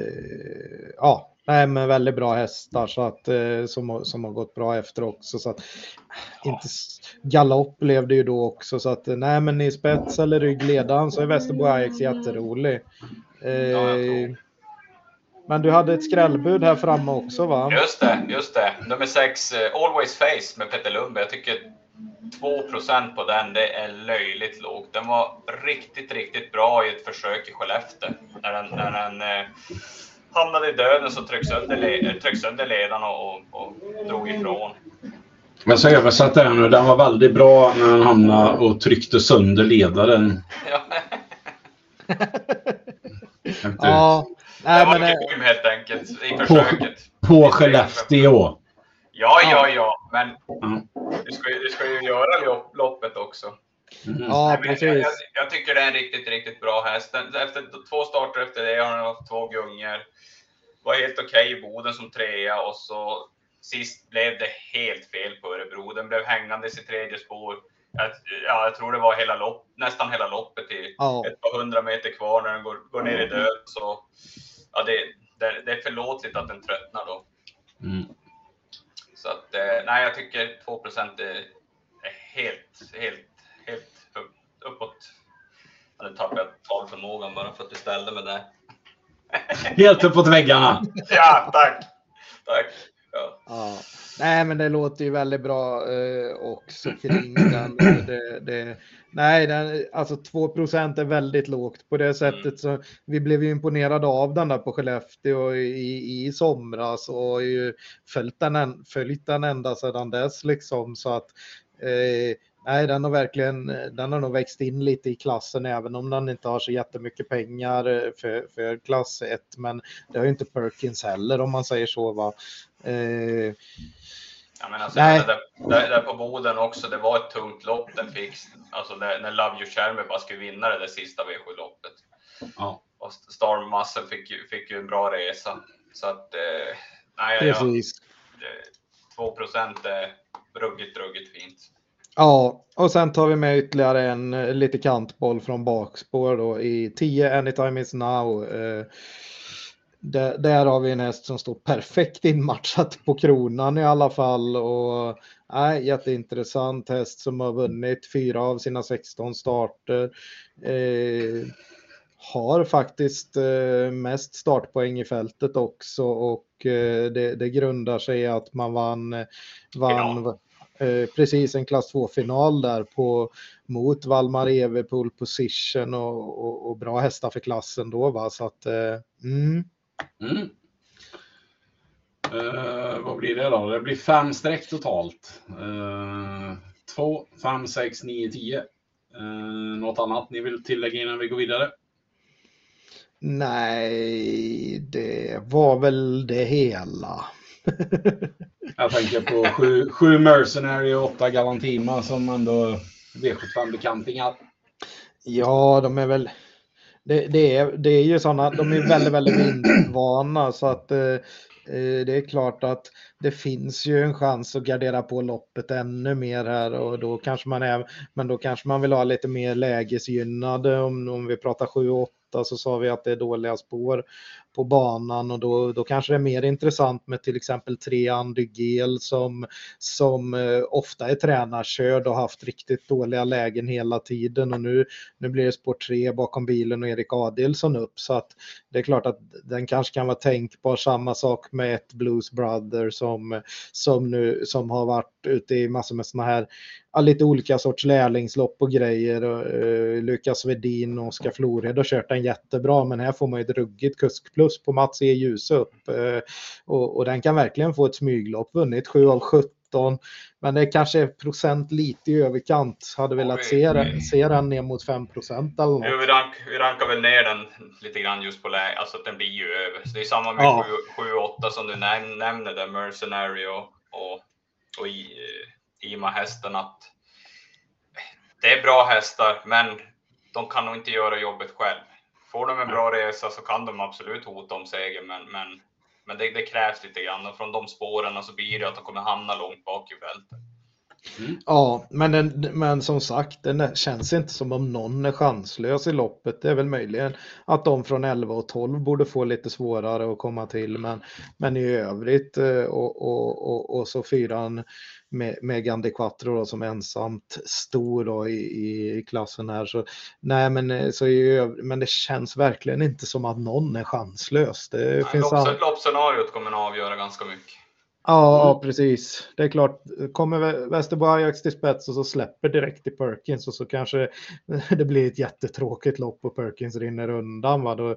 eh, ja, nej, men väldigt bra hästar så att, eh, som, som har gått bra efter också. Så att, inte, galopp blev det ju då också. Så att, eh, nej, men i spets eller ryggledaren så är Västerbo Ajax jätterolig. Eh, men du hade ett skrällbud här framme också va? just det, just det. Nummer sex, eh, Always Face med Petter Lundberg. Jag tycker 2% på den, det är löjligt lågt. Den var riktigt, riktigt bra i ett försök i Skellefteå. När den, när den eh, hamnade i döden så trycks sönder, le- trycks sönder ledaren och, och, drog ifrån. Men så översatt här nu. Den var väldigt bra när han hamnade och tryckte sönder ledaren. Ja, Ja, det nej, var eh, grym helt enkelt i försöket. På Skellefteå. Ja, ja, ja, men du, ska, du ska ju göra loppet också. Mm. Ja, precis. Jag, jag, jag, tycker det är en riktigt, riktigt bra häst. Efter två starter efter det har han haft två gungor. Var helt okej okay i Boden som trea och så sist blev det helt fel på Örebro. Den blev hängandes i tredje spår. Jag, ja, jag tror det var hela lopp, nästan hela loppet i ja. ett par hundra meter kvar när den går, går ner i död. Så, ja, det, det, det är förlåtligt att den tröttnar då. Mm. Så att, eh, nej, jag tycker 2 är, är helt, helt, helt upp, uppåt. Ja, nu tappade jag talförmågan bara för att du ställde mig där. Helt uppåt väggarna. ja, tack. Tack. Ja. ja. Nej, men det låter ju väldigt bra eh, också kring den. Det, det, nej, den, alltså 2% är väldigt lågt på det sättet. Mm. Så vi blev ju imponerade av den där på Skellefteå i, i somras och ju följt den, följt den ända sedan dess liksom. Så att eh, Nej, den har verkligen den har nog växt in lite i klassen även om den inte har så jättemycket pengar för, för klass 1. Men det har ju inte Perkins heller om man säger så. Va? Eh, Ja, men alltså, Nej. Där, där, där, på Boden också, det var ett tungt lopp den fick. Alltså när, när Love You Share bara skulle vinna det där sista V7-loppet. Ja. Och Storm Muscle fick ju, fick ju en bra resa. Så att, eh, nej, Precis. Ja, 2 procent är ruggigt, ruggigt fint. Ja, och sen tar vi med ytterligare en eh, lite kantboll från bakspår då i 10 Anytime is now. Eh, där, där, har vi en häst som står perfekt inmatchat på kronan i alla fall. Och, nej, jätteintressant häst som har vunnit fyra av sina 16 starter. Eh, har faktiskt eh, mest startpoäng i fältet också och eh, det, det, grundar sig i att man vann, vann eh, precis en klass 2-final där på, mot Valmar Eve pole position och, och, och, bra hästar för klassen då. Va? Så att, eh, mm. Mm. Uh, vad blir det då? Det blir fem streck totalt. Uh, två, fem, sex, nio, tio. Uh, något annat ni vill tillägga innan vi går vidare? Nej, det var väl det hela. Jag tänker på sju, sju Mercenary och åtta Galantima som ändå V75-bekantingar. Ja, de är väl det, det, är, det är ju sådana, de är väldigt, väldigt vindvana så att eh, eh, det är klart att det finns ju en chans att gardera på loppet ännu mer här och då kanske man är, men då kanske man vill ha lite mer lägesgynnade om, om vi pratar 7-8 så sa vi att det är dåliga spår på banan och då, då kanske det är mer intressant med till exempel tre Andygel som, som eh, ofta är tränarkörd och haft riktigt dåliga lägen hela tiden och nu, nu blir det spår tre bakom bilen och Erik Adilsson upp så att det är klart att den kanske kan vara tänkbar. Samma sak med ett Blues Brother som, som, nu, som har varit ute i massor med sådana här lite olika sorts lärlingslopp och grejer. Uh, Lukas Vedin och Oskar Florhed har kört den jättebra men här får man ju ett ruggigt kuskplus på Mats E. Ljusup. Uh, och, och den kan verkligen få ett smyglopp, vunnit 7 av 17 men det kanske är procent lite i överkant. Hade velat vi, se, den, se den ner mot 5 procent eller något. Jo, vi, rank, vi rankar väl ner den lite grann just på läge, alltså att den blir ju över. Så det är samma med ja. 7-8 som du näm nämnde där, Mercenary och, och, och i, eh, Ima-hästen att det är bra hästar, men de kan nog inte göra jobbet själv. Får de en bra resa så kan de absolut hota om seger, men, men, men det, det, krävs lite grann och från de spåren så blir det att de kommer hamna långt bak i fältet. Mm. Ja, men, den, men som sagt, det känns inte som om någon är chanslös i loppet. Det är väl möjligen att de från 11 och 12 borde få lite svårare att komma till, men, men i övrigt eh, och, och, och, och så fyran med, med Gandhi Quattro då, som ensamt stor då i, i klassen här. Så, nej, men, eh, så men det känns verkligen inte som att någon är chanslös. Det nej, finns lopp, all... Loppscenariot kommer att avgöra ganska mycket. Ja, mm. precis. Det är klart, kommer Västerbo Ajax till spets och så släpper direkt till Perkins och så kanske det blir ett jättetråkigt lopp och Perkins rinner undan. Va? Då,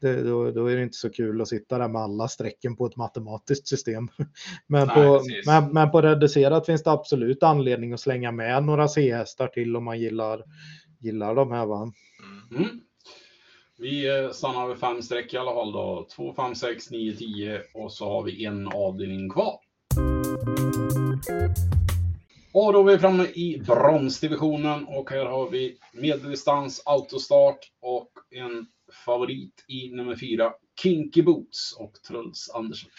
det, då, då, är det inte så kul att sitta där med alla strecken på ett matematiskt system. Men, Nej, på, men, men, på reducerat finns det absolut anledning att slänga med några C-hästar till om man gillar, gillar de här. Va? Mm. mm. Vi eh, stannar vid fem streck i alla fall då. 2, 5, 6, 9, 10 och så har vi en avdelning kvar. Och då är vi framme i bronsdivisionen och här har vi medeldistans, autostart och en favorit i nummer fyra, Kinky Boots och Truls Andersson.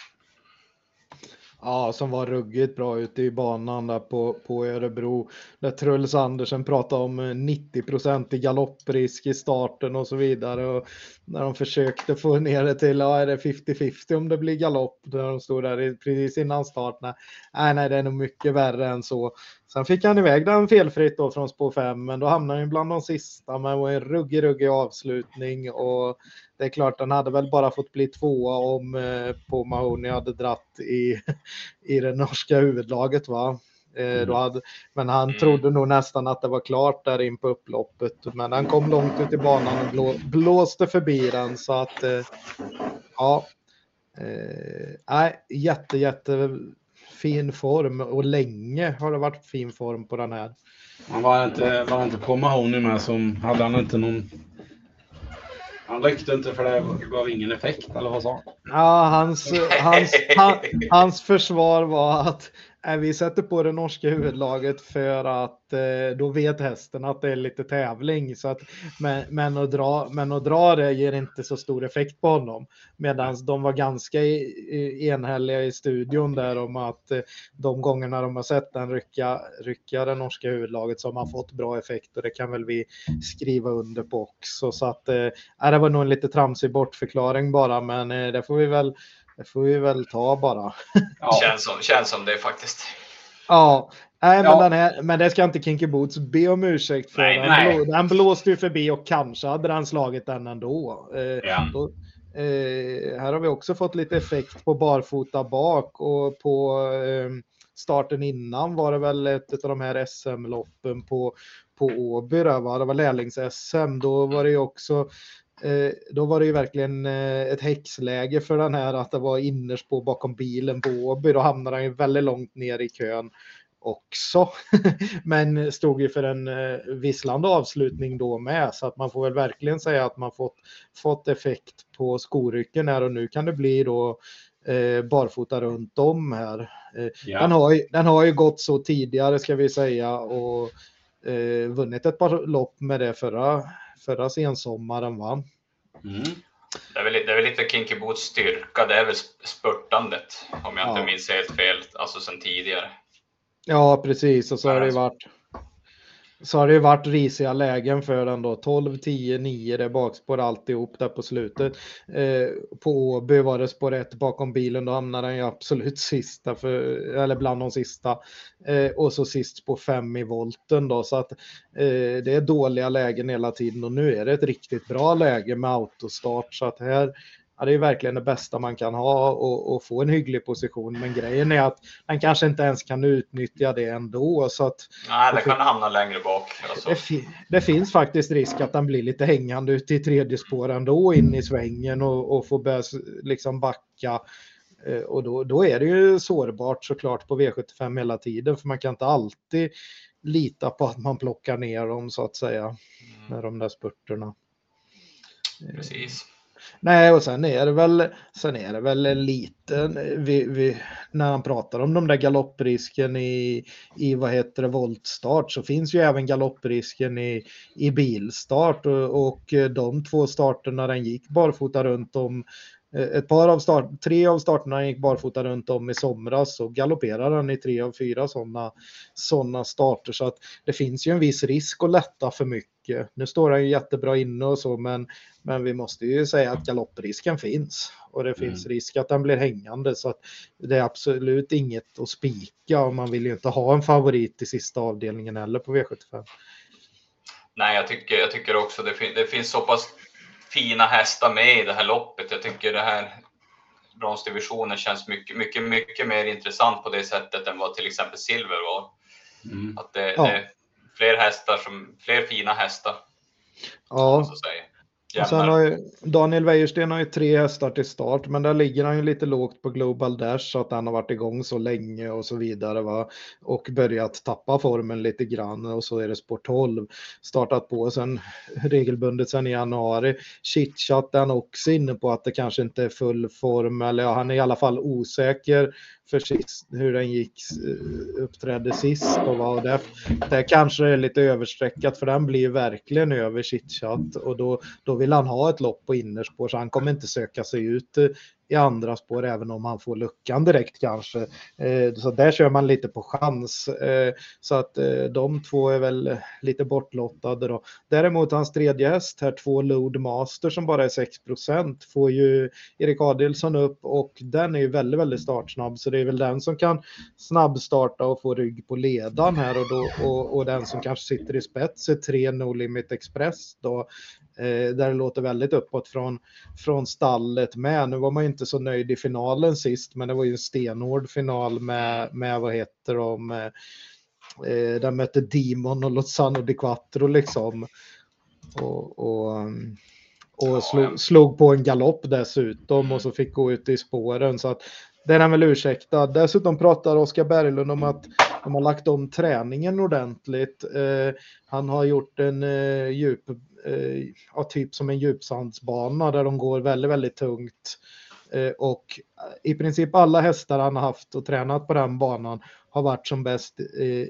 Ja, som var ruggigt bra ute i banan där på, på Örebro. Där Truls Andersen pratade om eh, 90 i galopprisk i starten och så vidare. Och när de försökte få ner det till, ja, är det 50-50 om det blir galopp? När de stod där precis innan start. Nej, nej, det är nog mycket värre än så. Sen fick han iväg den felfritt då från spår 5, men då hamnade han bland de sista med en ruggig, ruggig avslutning och det är klart, den hade väl bara fått bli tvåa om eh, på Mahoney hade dratt i, i det norska huvudlaget. Va? Eh, mm. hade, men han mm. trodde nog nästan att det var klart där in på upploppet. Men han kom långt ut i banan och blå, blåste förbi den. Så att, eh, ja. Eh, jätte, jätte fin form och länge har det varit fin form på den här. Han var inte, var inte på Mahoney med som, hade han inte någon han ryckte inte för det gav ingen effekt, eller vad sa han? Ja, hans, hans, hans, hans försvar var att vi sätter på det norska huvudlaget för att eh, då vet hästen att det är lite tävling. Så att, men, men, att dra, men att dra det ger inte så stor effekt på honom. Medan de var ganska enhälliga i studion där om att eh, de gångerna de har sett den rycka, rycka det norska huvudlaget så har man fått bra effekt och det kan väl vi skriva under på också. Så att äh, det var nog en lite tramsig bortförklaring bara, men eh, det får vi väl det får vi väl ta bara. Ja. Känns, som, känns som det faktiskt. Ja, nej, men, den här, men det ska inte Kinky Boots be om ursäkt för. Nej, den, nej. Blå, den blåste ju förbi och kanske hade den slagit den ändå. Eh, ja. Då, eh, här har vi också fått lite effekt på barfota bak och på eh, starten innan var det väl ett av de här SM-loppen på, på Åby. Där, va? Det var lärlings-SM. Då var det ju också då var det ju verkligen eh, ett häxläge för den här att det var innerspår bakom bilen på Åby. Då hamnade han ju väldigt långt ner i kön också. Men stod ju för en eh, visslande avslutning då med så att man får väl verkligen säga att man fått, fått effekt på skorycken här och nu kan det bli då eh, barfota runt om här. Eh, ja. den, har ju, den har ju gått så tidigare ska vi säga och eh, vunnit ett par lopp med det förra förra sensommaren va? Mm. Det, är väl, det är väl lite Kinky Boots styrka, det är väl spurtandet om jag inte minns helt fel, alltså sen tidigare. Ja, precis och så har det varit så har det ju varit risiga lägen för den då. 12, 10, 9 det är bakspår alltihop där på slutet. Eh, på Åby var det spår 1 bakom bilen, då hamnade den ju absolut sista, för, eller bland de sista. Eh, och så sist på 5 i volten då, så att eh, det är dåliga lägen hela tiden och nu är det ett riktigt bra läge med autostart så att här ja, det är verkligen det bästa man kan ha och, och, få en hygglig position. Men grejen är att han kanske inte ens kan utnyttja det ändå. Så att, Nej, det kan hamna längre bak. Alltså. Det, det, finns faktiskt risk att han blir lite hängande ute i tredje spår ändå in i svängen och, och får börja liksom backa. Eh, och då, då är det ju sårbart såklart på V75 hela tiden för man kan inte alltid lita på att man plockar ner dem så att säga mm. med de där spurterna. Precis. Nej, och sen är det väl, sen är det väl lite, vi, vi, när han pratar om de där galopprisken i, i vad heter det, voltstart så finns ju även galopprisken i, i bilstart och, och de två starterna den gick barfota runt om ett par av start, tre av starterna gick barfota runt om i somras och galopperade han i tre av fyra sådana såna starter. Så att det finns ju en viss risk att lätta för mycket. Nu står han ju jättebra inne och så, men, men vi måste ju säga att galopprisken finns. Och det finns mm. risk att han blir hängande så att det är absolut inget att spika och man vill ju inte ha en favorit i sista avdelningen heller på V75. Nej, jag tycker, jag tycker också det, fin det finns så pass fina hästar med i det här loppet. Jag tycker det här bronsdivisionen känns mycket, mycket, mycket mer intressant på det sättet än vad till exempel silver var. Mm. Att det, ja. det, är fler hästar som, fler fina hästar. Ja. Så och sen har ju, Daniel Wäjersten har ju tre hästar till start, men där ligger han ju lite lågt på Global Dash så att han har varit igång så länge och så vidare va? och börjat tappa formen lite grann och så är det Sport 12 startat på sen regelbundet sen i januari. Chitchat är han också inne på att det kanske inte är full form eller ja, han är i alla fall osäker för sist, hur den gick, uppträdde sist och vad det, det kanske är lite överstreckat för den blir verkligen över chitchat och då, då vill han ha ett lopp på innerspår så han kommer inte söka sig ut eh, i andra spår även om han får luckan direkt kanske. Eh, så där kör man lite på chans. Eh, så att eh, de två är väl lite bortlottade då. Däremot hans tredje häst här, två Load Master som bara är 6% får ju Erik Adelsson upp och den är ju väldigt, väldigt startsnabb så det är väl den som kan snabbstarta och få rygg på ledan här och, då, och, och den som kanske sitter i spets är tre No Limit Express då eh, där det låter väldigt uppåt från, från stallet med. Nu var man ju inte så nöjd i finalen sist, men det var ju en stenhård final med, med vad heter de, eh, där mötte Demon och Lozano di Quattro liksom. Och, och, och slog, slog, på en galopp dessutom och så fick gå ut i spåren. Så att den är väl ursäktad. Dessutom pratar Oskar Berglund om att de har lagt om träningen ordentligt. Eh, han har gjort en eh, djup, eh, ja, typ som en djupsandsbana där de går väldigt, väldigt tungt. Eh, och i princip alla hästar han har haft och tränat på den banan har varit som bäst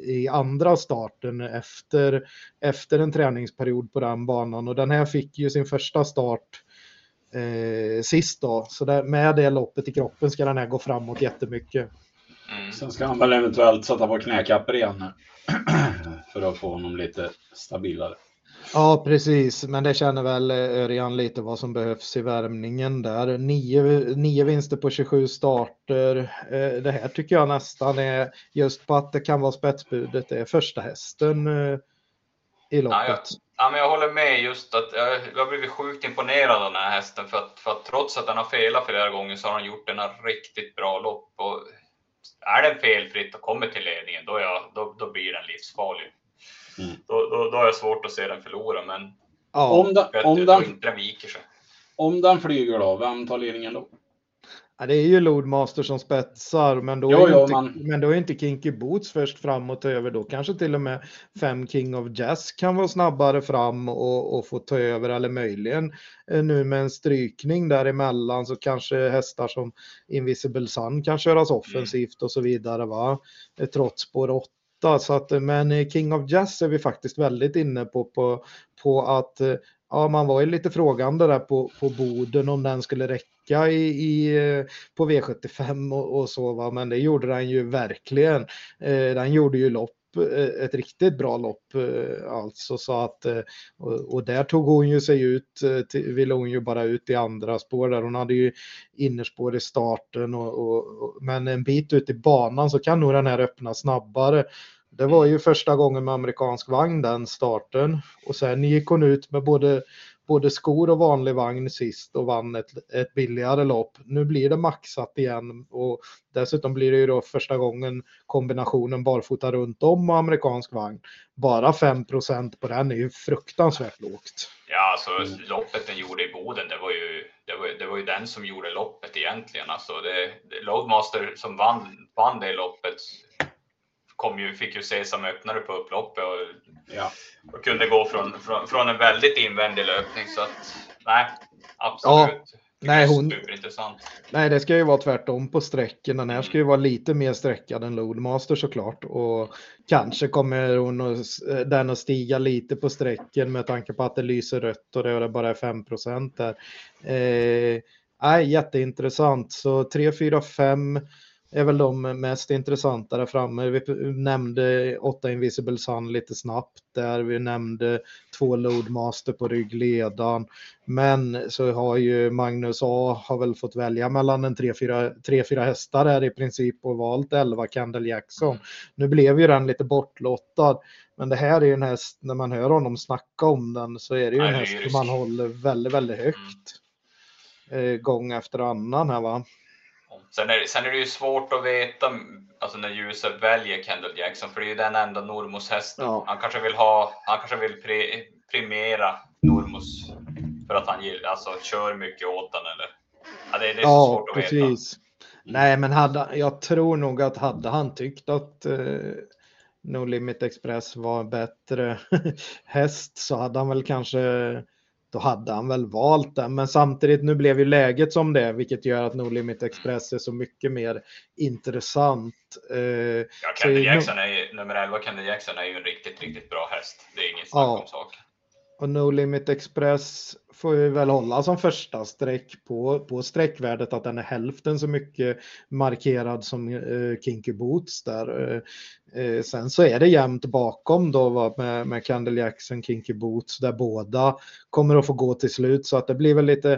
i andra starten efter, efter en träningsperiod på den banan. Och den här fick ju sin första start eh, sist då. Så där, med det loppet i kroppen ska den här gå framåt jättemycket. Mm. Sen ska han väl eventuellt sätta på knäkapper igen för att få honom lite stabilare. Ja, precis, men det känner väl Örjan lite vad som behövs i värmningen där. Nio, nio vinster på 27 starter. Eh, det här tycker jag nästan är just på att det kan vara spetsbudet. Det är första hästen eh, i loppet. Ja, jag, ja, men jag håller med just att jag, jag har blivit sjukt imponerad av den här hästen för att, för att trots att den har felat flera gånger så har han gjort en riktigt bra lopp. Och är den felfritt och kommer till ledningen, då, jag, då, då blir den livsfarlig. Mm. Då, då, då har jag svårt att se den förlora, men ja. om, den, om, den, inte viker sig. Om den flyger då, vem tar ledningen då? Ja, det är ju Loadmaster som spetsar, men då, jo, är, jo, inte, man... men då är inte Kinky Boots först fram och ta över. Då kanske till och med fem King of Jazz kan vara snabbare fram och, och få ta över, eller möjligen eh, nu med en strykning däremellan så kanske hästar som Invisible Sun kan köras mm. offensivt mm. och så vidare, va? Trots spår 8 så att, eh, men eh, King of Jazz är vi faktiskt väldigt inne på, på, på att eh, ja, man var ju lite frågande där på, på Boden om den skulle räcka i, i på V75 och, och, så, va? men det gjorde den ju verkligen. Eh, den gjorde ju lopp ett riktigt bra lopp eh, alltså. Så att och, och där tog hon ju sig ut, ville hon ju bara ut i andra spår där. Hon hade ju innerspår i starten och, och, men en bit ut i banan så kan nog den här öppna snabbare. Det var ju första gången med amerikansk vagn den starten. Och sen gick hon ut med både, både skor och vanlig vagn sist och vann ett, ett billigare lopp. Nu blir det maxat igen och dessutom blir det ju då första gången kombinationen barfota runt om och amerikansk vagn. Bara 5% på den är ju fruktansvärt lågt. Ja, alltså loppet den gjorde i Boden, det var ju, det var, det var ju den som gjorde loppet egentligen. Alltså det, det Loadmaster som vann, vann det loppet kom ju, fick ju se som öppnare på upploppet och, ja. och kunde gå från, från, från, en väldigt invändig löpning. Så att nej, absolut. Ja. Nej, hon... Nej, det ska ju vara tvärtom på sträcken. Den här ska ju vara lite mer sträckad än Loadmaster såklart. Och kanske kommer hon och, den att stiga lite på sträcken med tanke på att det lyser rött och det bara är 5 där. Eh, nej, jätteintressant. Så 3, 4, 5 är väl de mest intressanta där framme. Vi nämnde 8 Invisible Sun lite snabbt där. Vi nämnde två Loadmaster på ryggledan. Men så har ju Magnus A har väl fått välja mellan en 3-4 hästar här i princip och valt 11 Candle Jackson. Nu blev ju den lite bortlottad. Men det här är ju en häst, när man hör honom snacka om den så är det ju en häst som man håller väldigt, väldigt högt. Mm. Eh, gång efter annan här va. Sen är, sen är det ju svårt att veta alltså när Ljuset väljer Kendall Jackson, för det är ju den enda Normos hästen. Ja. Han kanske vill ha, han kanske vill pre, premiera Normos för att han gillar, alltså, kör mycket åt den eller? Ja, det, det är ja, svårt att precis. veta. Nej, men hade, jag tror nog att hade han tyckt att eh, No Limit Express var bättre häst så hade han väl kanske då hade han väl valt den. Men samtidigt, nu blev ju läget som det vilket gör att No Limit Express är så mycket mer intressant. Eh, ja, Kendall Jackson är ju, nummer 11, Kendall Jackson är ju en riktigt, riktigt bra häst. Det är inget snack ja. om saken. Och No Limit Express får vi väl hålla som första streck på, på streckvärdet att den är hälften så mycket markerad som eh, Kinky Boots där. Eh, eh, sen så är det jämnt bakom då va, med, med Candle Jackson, Kinky Boots där båda kommer att få gå till slut så att det blir väl lite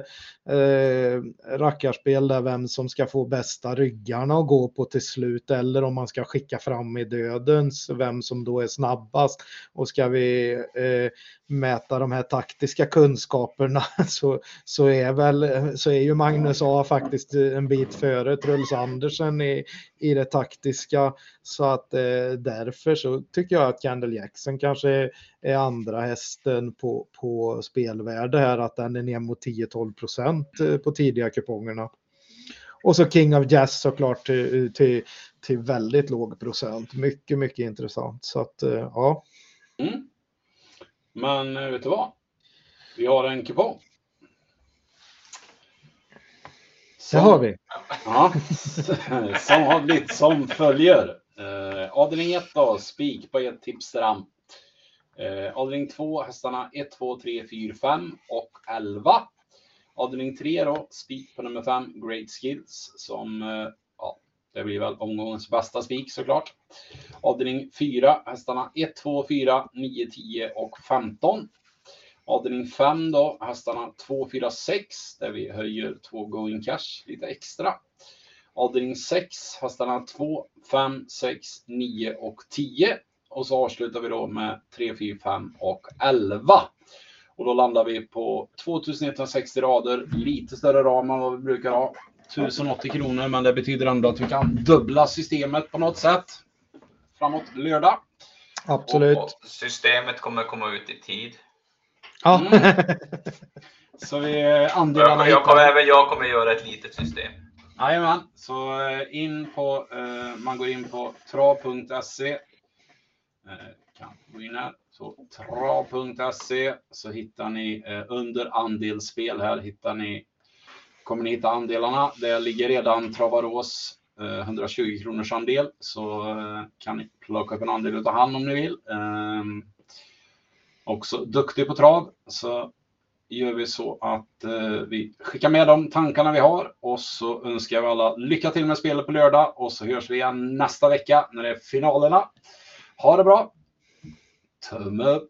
eh, rackarspel där vem som ska få bästa ryggarna att gå på till slut eller om man ska skicka fram i dödens vem som då är snabbast och ska vi eh, mäta de här taktiska kunskaperna så, så är väl så är ju Magnus A faktiskt en bit före Truls Andersen i, i det taktiska så att eh, därför så tycker jag att Candle Jackson kanske är andra hästen på, på spelvärde här, att den är ner mot 10-12 procent eh, på tidiga kupongerna. Och så King of Jazz såklart till, till, till väldigt låg procent. Mycket, mycket intressant. Så att, eh, ja. Mm. Men eh, vet du vad? Vi har en kupong. Det har vi. Ja, som har blivit som följer. Eh, avdelning 1 då, spik på ett tipsram. Eh, avdelning 2, hästarna 1, 2, 3, 4, 5 och 11. Avdelning 3 då, spik på nummer 5, Great Skills, som eh, ja, det blir väl omgångens bästa spik såklart. Avdelning 4, hästarna 1, 2, 4, 9, 10 och 15. Avdelning 5 då, hästarna 2, 4, 6, där vi höjer 2 going cash lite extra. Avdelning 6, hästarna 2, 5, 6, 9 och 10. Och så avslutar vi då med 3, 4, 5 och 11. Och då landar vi på 2160 rader, lite större ram än vad vi brukar ha. 1080 kronor, men det betyder ändå att vi kan dubbla systemet på något sätt framåt lördag. Absolut. Och, och systemet kommer komma ut i tid. Ja. Mm. Så vi andelarna... Jag, jag kommer, även jag kommer göra ett litet system. Jajamän, så eh, in på, eh, man går in på trav.se. Eh, kan gå in här. Så trav.se så hittar ni under andelsspel här hittar ni kommer ni hitta andelarna. Det ligger redan Travarås 120 kronors andel så kan ni plocka upp en andel utav han om ni vill. Också duktig på trav så gör vi så att eh, vi skickar med de tankarna vi har och så önskar jag alla lycka till med spelet på lördag och så hörs vi igen nästa vecka när det är finalerna. Ha det bra! Tumme upp!